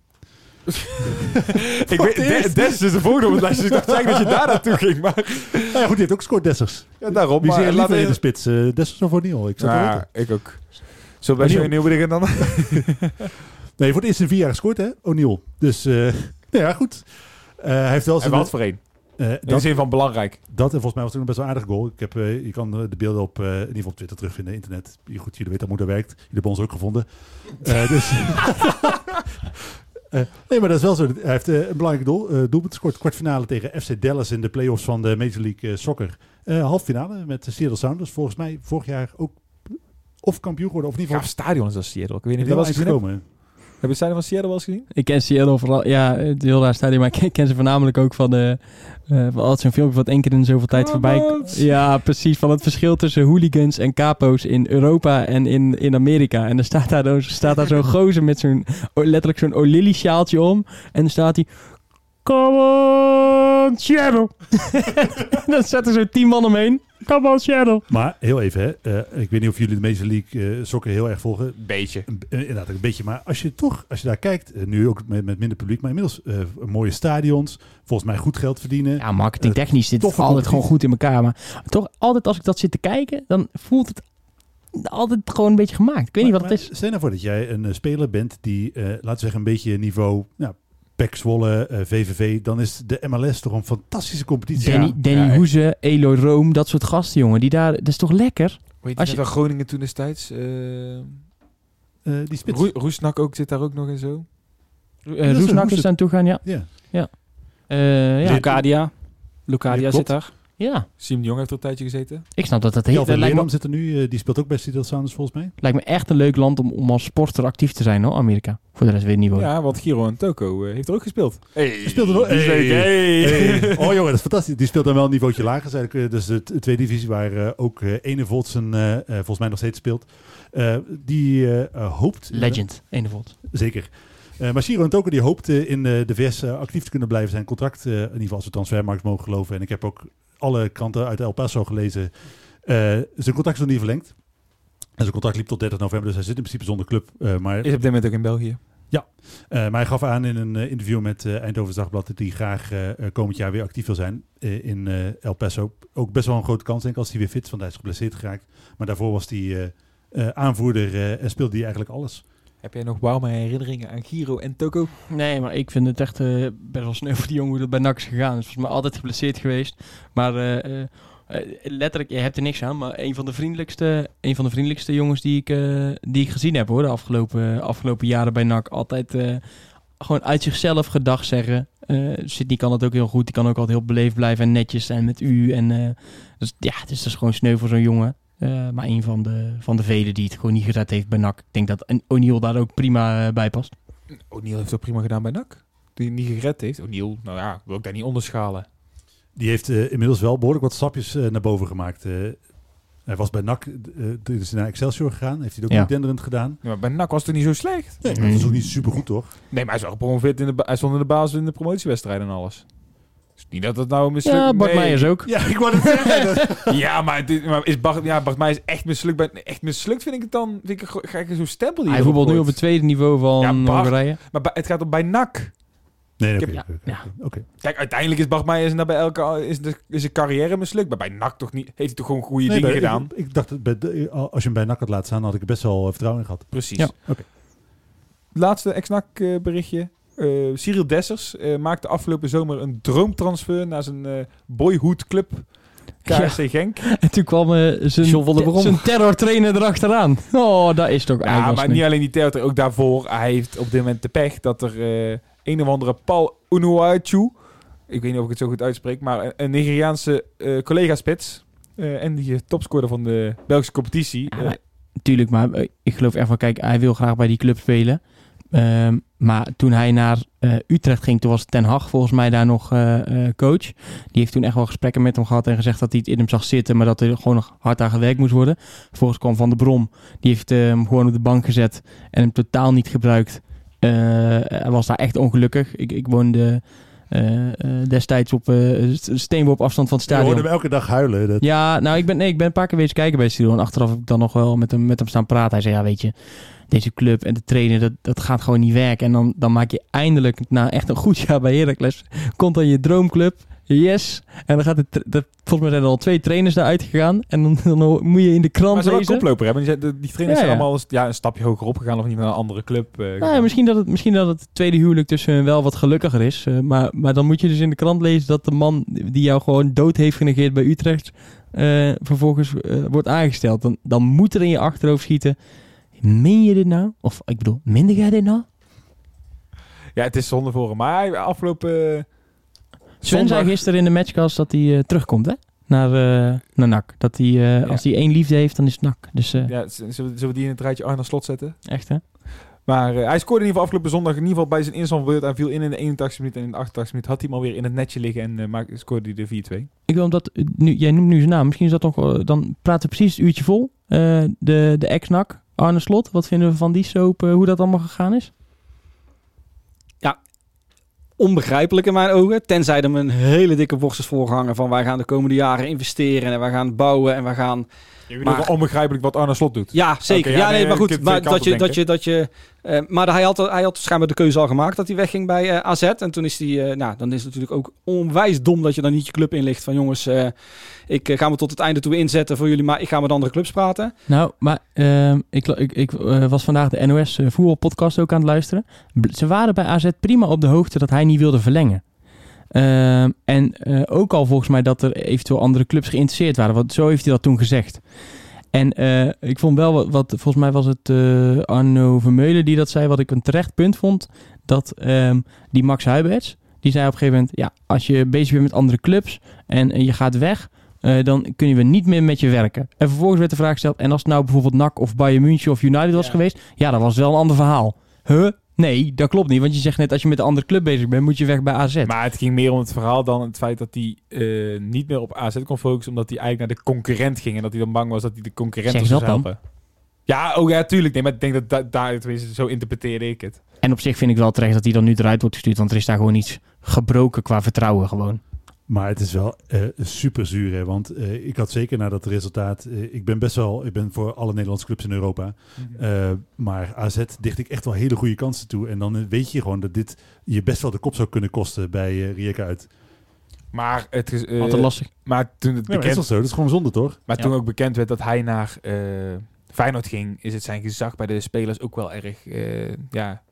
ik weet, De- Des is de volgende op het lijstje. Dus ik dacht eigenlijk dat je daar naartoe ging. Maar Nou ja, goed, die heeft ook scoort Dessers. ja, daarom. Maar je laten liever in de spits? eh Dessers of O'Neill? Ik Ja, weten. ik ook. Zullen we bij. O'Neill beginnen dan? Nee, voor het eerst in vier jaar gescoord, hè? O'Neill. Dus, eh nou ja, goed. Eh, hij heeft wel En zijn... wat voor één? eh, In de zin van belangrijk. dat en volgens mij was het ook een best wel aardig goal. Ik heb, je kan de beelden op, in ieder geval op Twitter terugvinden, internet. Je- Goed, jullie weten hoe dat werkt. Jullie hebben ons ook gevonden. Dus... Nee, maar dat is wel zo. Hij heeft een belangrijk doel, eh, doelpunt gescoord. Kwartfinale tegen FC Dallas in de playoffs van de Major League Soccer. Halffinale met de Seattle Sounders. Volgens mij vorig jaar ook of kampioen geworden. Of Gaaf geval stadion is dat Seattle. Ik weet niet of dat hebt. gekomen. Heb je het stadion van Seattle wel eens gezien? Ik ken Seattle vooral, ja, het heel raar stadion, maar ik ken, ze voornamelijk ook van, de, eh van altijd zo'n filmpje wat één keer in zoveel tijd voorbij Commons. Ja, precies, van het verschil tussen hooligans en capo's in Europa en in, in Amerika. En dan staat daar, staat daar zo'n gozer met zo'n, letterlijk zo'n O'Lilly sjaaltje om. En dan staat hij, come on, Seattle. en dan er zo tien man omheen, come on, Seattle. Maar heel even, hè. Eh, ik weet niet of jullie de Major League eh, Soccer heel erg volgen. Beetje. Een- eh, Inderdaad, een beetje. Maar als je toch, als je daar kijkt, nu ook met, met minder publiek, maar inmiddels eh, mooie stadions, volgens mij goed geld verdienen. Ja, marketingtechnisch zit het altijd gewoon goed in elkaar. Maar toch, altijd als ik dat zit te kijken, dan voelt het altijd gewoon een beetje gemaakt. Ik weet niet wat het is. Stel nou voor dat jij een speler bent die, eh, laten we zeggen, een beetje niveau, nou, PEC Zwolle, eh, VVV, dan is de MLS toch een fantastische competitie. Danny, Ja. Danny. Hoeze, Eloy Room, dat soort gasten, jongen. Die daar, dat is toch lekker? Weet Als je wel Groningen toen destijds? eh Eh, die spits. Roe- Roesnak ook zit daar ook nog in zo. Uh, is Roesnak is aan toe gaan, ja. Ja. Eh, ja. Lucadia. Lucadia zit daar. Ja, Siem de Jong heeft er een tijdje gezeten. ik snap dat dat heel... Dat lijkt, me, zit er nu, eh, die speelt ook bij Seattle Sounders volgens mij. lijkt me echt een leuk land om, om als sporter actief te zijn, hoor, Amerika. Voor de rest weet ik niet waar. Ja, want Giro en Toko eh, heeft er ook gespeeld. Hey, speelt er week, hey. Hey. Oh jongen, dat is fantastisch. Die speelt dan wel een niveautje lager. Dat is eigenlijk, eh, dus de tweede divisie waar ook Ene Voltsen eh, eh, volgens mij nog steeds speelt. Eh, die hoopt... Legend, ene volt. Zeker. Eh maar Ciro en Toko die hoopt eh, in eh, de VS actief te kunnen blijven. Zijn contract, eh, in ieder geval als we transfermarkt mogen geloven. En ik heb ook alle kranten uit El Paso gelezen. Eh, zijn contract is nog niet verlengd. En zijn contract liep tot 30 november, dus hij zit in principe zonder club. Eh, maar, Is op dit moment ook in België. eh, maar hij gaf aan in een interview met Eindhoven Dagblad dat hij graag komend jaar weer actief wil zijn in El Paso. Ook best wel een grote kans, denk ik, als hij weer fit is, want hij is geblesseerd geraakt. Maar daarvoor was hij aanvoerder en speelde hij eigenlijk alles. Heb jij nog warme herinneringen aan Giro en Toko? Nee, maar ik vind het echt eh, best wel sneu voor die jongen hoe dat bij NAC is gegaan. Hij is volgens mij altijd geblesseerd geweest. Maar eh, eh, letterlijk, je hebt er niks aan. Maar een van de vriendelijkste, een van de vriendelijkste jongens die ik, die ik gezien heb hoor, de afgelopen, afgelopen jaren bij NAC. Altijd gewoon uit zichzelf gedag zeggen. Eh Sydney kan dat ook heel goed. Die kan ook altijd heel beleefd blijven en netjes zijn met u. En, dus ja, dus dat is gewoon sneu voor zo'n jongen. Eh, maar een van de, van de velen die het gewoon niet gered heeft bij NAC. Ik denk dat O'Neill daar ook prima eh, bij past. O'Neill heeft dat prima gedaan bij NAC. Die niet gered heeft. O'Neill, nou ja, wil ik daar niet onderschalen. Die heeft eh, inmiddels wel behoorlijk wat stapjes naar boven gemaakt. Hij was bij NAC, eh toen is hij naar Excelsior gegaan. Heeft hij het ook Ja. niet denderend gedaan. Ja, maar bij NAC was het niet zo slecht? Nee, maar dat is ook niet super goed, toch? Nee, maar hij is wel gepromoveerd in de Hij stond in de basis in de promotiewedstrijd en alles. Niet dat het nou mislukt... Ja, Bart nee. Meijers ook. Ja, ik wou het zeggen. Ja, maar, dit, maar is Bart, ja, Bart Meijers echt mislukt? Bij, echt mislukt vind ik het dan... Vind ik, ga ik zo'n stempel die Hij voetbalt nu op het tweede niveau van Ja, Bart. Hongarije. Maar het gaat om bij NAC. Nee, Ik oké. heb- oké, ja. Kijk, uiteindelijk is Bart Meijers bij elke... Is, de, is zijn carrière mislukt. Maar bij NAC toch niet... Heeft hij toch gewoon goede Nee, dingen bij- gedaan? Ik, ik dacht, dat bij als je hem bij NAC had laten staan, had ik er best wel eh, vertrouwen in gehad. Precies. Ja. Oké. Laatste ex-NAC eh, berichtje. Eh, Cyril Dessers eh, maakte afgelopen zomer een droomtransfer naar zijn eh boyhood club KRC Genk. En toen kwam eh, zijn, terrortrainer erachteraan. Oh, dat is toch Ja, maar niet alleen die theater, ook daarvoor. Hij heeft op dit moment de pech dat er eh, een of andere Paul Unuachu, ik weet niet of ik het zo goed uitspreek, maar een, een Nigeriaanse eh, collega-spits eh, en die eh, topscorer van de Belgische competitie. Ja, eh, maar- Tuurlijk, maar eh, ik geloof echt van, kijk, hij wil graag bij die club spelen. Ehm, maar toen hij naar eh, Utrecht ging, toen was Ten Hag volgens mij daar nog eh, eh, coach. Die heeft toen echt wel gesprekken met hem gehad en gezegd dat hij het in hem zag zitten, maar dat er gewoon nog hard aan gewerkt moest worden. Vervolgens kwam Van der Brom, die heeft hem gewoon op de bank gezet en hem totaal niet gebruikt. Hij was daar echt ongelukkig. Ik, ik woonde destijds op eh steenworp afstand van het Je stadion. hoorde hem elke dag huilen. Dat, Ja, nou, ik ben, nee, ik ben een paar keer wezen kijken bij Studio. En achteraf heb ik dan nog wel met hem, met hem staan praten. Hij zei, ja, weet je, deze club en de trainer, dat, dat gaat gewoon niet werken. En dan, dan maak je eindelijk, na echt een goed jaar bij Heracles, komt dan je droomclub. Yes. En dan gaat het, de, volgens mij zijn er al twee trainers daar uitgegaan. En dan, dan moet je in de krant maar lezen. koploper hebben. Die, die trainers Ja, zijn ja. allemaal ja, een stapje hoger opgegaan of niet naar een andere club. eh, Nou gegaan. ja, misschien, dat het, misschien dat het tweede huwelijk tussen hen wel wat gelukkiger is. Eh, maar, maar dan moet je dus in de krant lezen dat de man die jou gewoon dood heeft genegeerd bij Utrecht... eh, vervolgens wordt aangesteld. Dan, dan moet er in je achterhoofd schieten... Meen je dit nou? Of ik bedoel, minder jij dit nou? Ja, het is zonde voor hem. Maar afgelopen... eh, Sven zei gisteren in de matchcast dat hij eh, terugkomt, hè? Naar, eh naar NAC. Dat hij, als hij één liefde heeft, dan is het NAC. Dus Ja, zullen we, zullen we die in het rijtje Arne Slot zetten? echt, hè? Maar eh, hij scoorde in ieder geval afgelopen zondag in ieder geval bij zijn invalbeurt. Hij viel in in de 81 minuut en in de 88 minuut had hij hem alweer in het netje liggen en eh, maakte, scoorde hij de 4-2. Ik wil omdat, eh, nu, jij noemt nu zijn naam, misschien is dat nog, wel- dan praten we precies het uurtje vol. Eh, de de ex-NAC, Arne Slot, wat vinden we van die soap, hoe dat allemaal gegaan is? onbegrijpelijk in mijn ogen. Tenzij er me een hele dikke borstels voorgehangen van wij gaan de komende jaren investeren en wij gaan bouwen en wij gaan... Je Maar- onbegrijpelijk wat Arne Slot doet. Ja, zeker. Ja, ja, nee, nee, maar je goed. Maar dat je, dat je, dat je, eh, maar hij had, hij had schijnbaar de keuze al gemaakt dat hij wegging bij eh, AZ. En toen is hij, eh, nou, dan is het natuurlijk ook onwijs dom dat je dan niet je club inlicht van jongens, eh, ik ga me tot het einde toe inzetten voor jullie, maar ik ga met andere clubs praten. Nou, maar ehm, ik, ik, ik was vandaag de NOS voetbalpodcast ook aan het luisteren. Ze waren bij AZ prima op de hoogte dat hij niet wilde verlengen. Ehm, en eh, ook al volgens mij dat er eventueel andere clubs geïnteresseerd waren. Want zo heeft hij dat toen gezegd. En eh, ik vond wel wat, wat, volgens mij was het eh, Arno Vermeulen die dat zei, wat ik een terecht punt vond. Dat ehm, die Max Huiberts, die zei op een gegeven moment, ja, als je bezig bent met andere clubs en, je gaat weg, dan kunnen we niet meer met je werken. En vervolgens werd de vraag gesteld, en als het nou bijvoorbeeld NAC of Bayern München of United was Ja. geweest, ja, dat was wel een ander verhaal. Huh? Nee, dat klopt niet, want je zegt net, als je met een andere club bezig bent, moet je weg bij AZ. Maar het ging meer om het verhaal dan het feit dat hij eh, niet meer op AZ kon focussen, omdat hij eigenlijk naar de concurrent ging en dat hij dan bang was dat hij de concurrent zou dat dan? helpen. Ja, oh ja, tuurlijk. Nee, maar ik denk dat da- daar, tenminste, zo interpreteerde ik het. En op zich vind ik wel terecht dat hij dan nu eruit wordt gestuurd, want er is daar gewoon iets gebroken qua vertrouwen gewoon. Maar het is wel eh, super zuur, hè? want eh, ik had zeker na dat resultaat... eh, ik ben best wel, ik ben voor alle Nederlandse clubs in Europa. eh, maar AZ dicht ik echt wel hele goede kansen toe. En dan weet je gewoon dat dit je best wel de kop zou kunnen kosten bij Rijeka uit. Maar, het is, eh, Altijd lastig. maar toen het Ja, is bekend dat zo? Dat is gewoon zonde, toch? Maar Ja. toen ook bekend werd dat hij naar Feyenoord ging, is het zijn gezag bij de spelers ook wel erg, eh, ja...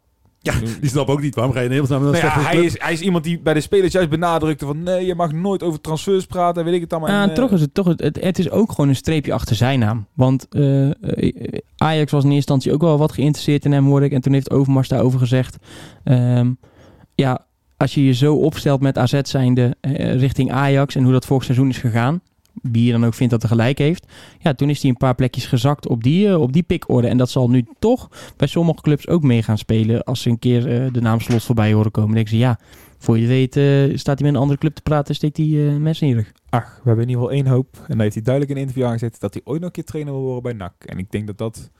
Ja, die snap ook niet. Waarom ga je in hemelsnaam naar een Nou ja, hij, is, hij is iemand die bij de spelers juist benadrukte van nee, je mag nooit over transfers praten, en weet ik het allemaal. Ja, En, eh, toch is het toch, het, het is ook gewoon een streepje achter zijn naam. Want eh, eh, Ajax was in eerste instantie ook wel wat geïnteresseerd in hem, hoorde ik. En toen heeft Overmars daarover gezegd. ehm, ja, als je je zo opstelt met AZ zijnde richting Ajax en hoe dat vorig seizoen is gegaan. Wie je dan ook vindt dat er gelijk heeft. Ja, toen is hij een paar plekjes gezakt op die, eh, op die pikorde. En dat zal nu toch bij sommige clubs ook mee gaan spelen. Als ze een keer eh, de naam Slot voorbij horen komen. Dan denken ze, ja, voor je weet eh, staat hij met een andere club te praten en steekt hij eh mensen in je rug. Ach, we hebben in ieder geval één hoop. En daar heeft hij duidelijk in een interview aangezet dat hij ooit nog een keer trainer wil worden bij NAC. En ik denk dat dat,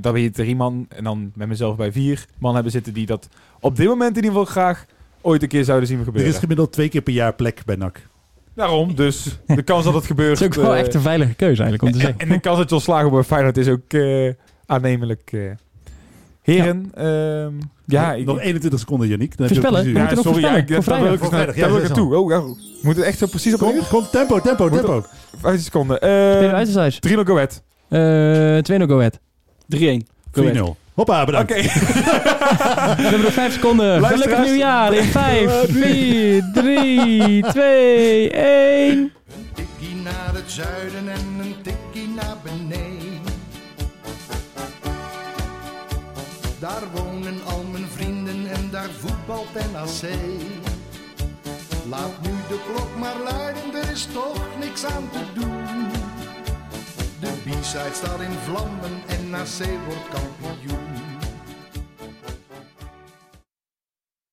dat we hier drie man en dan met mezelf bij vier man hebben zitten die dat op dit moment in ieder geval graag ooit een keer zouden zien Er gebeuren. is gemiddeld twee keer per jaar plek bij NAC. Daarom, dus de kans dat het gebeurt... Dat is ook wel eh, echt een veilige keuze eigenlijk om te en, zeggen. en de kans dat je ontslagen wordt bij Feyenoord is ook eh, aannemelijk. eh. Heren, ehm, ja, ik, Nog 21 seconden, Yannick. Dan heb je ja, sorry, ja, ik, daar wil ik, daar vrijdag, ja, wil ik zes naartoe. Oh, ja. Moet het echt zo precies op Kom, kom, tempo, tempo, Moet tempo. 15 seconden. Spelen Uh, uit de thuis. 3 go ahead. Eh 2-0 go ahead. 3-1. 4-0. Hoppa, bedankt. Oké. We hebben nog 5 seconden. Luisteraars. Gelukkig nieuwjaar in 5, 4, 3, 2, 1. Een tikkie naar het zuiden en een tikkie naar beneden. Daar wonen al mijn vrienden en daar voetbalt NAC. Laat nu de klok maar luiden, er is toch niks aan te doen. De B-side staat in vlammen en NAC wordt kampioen.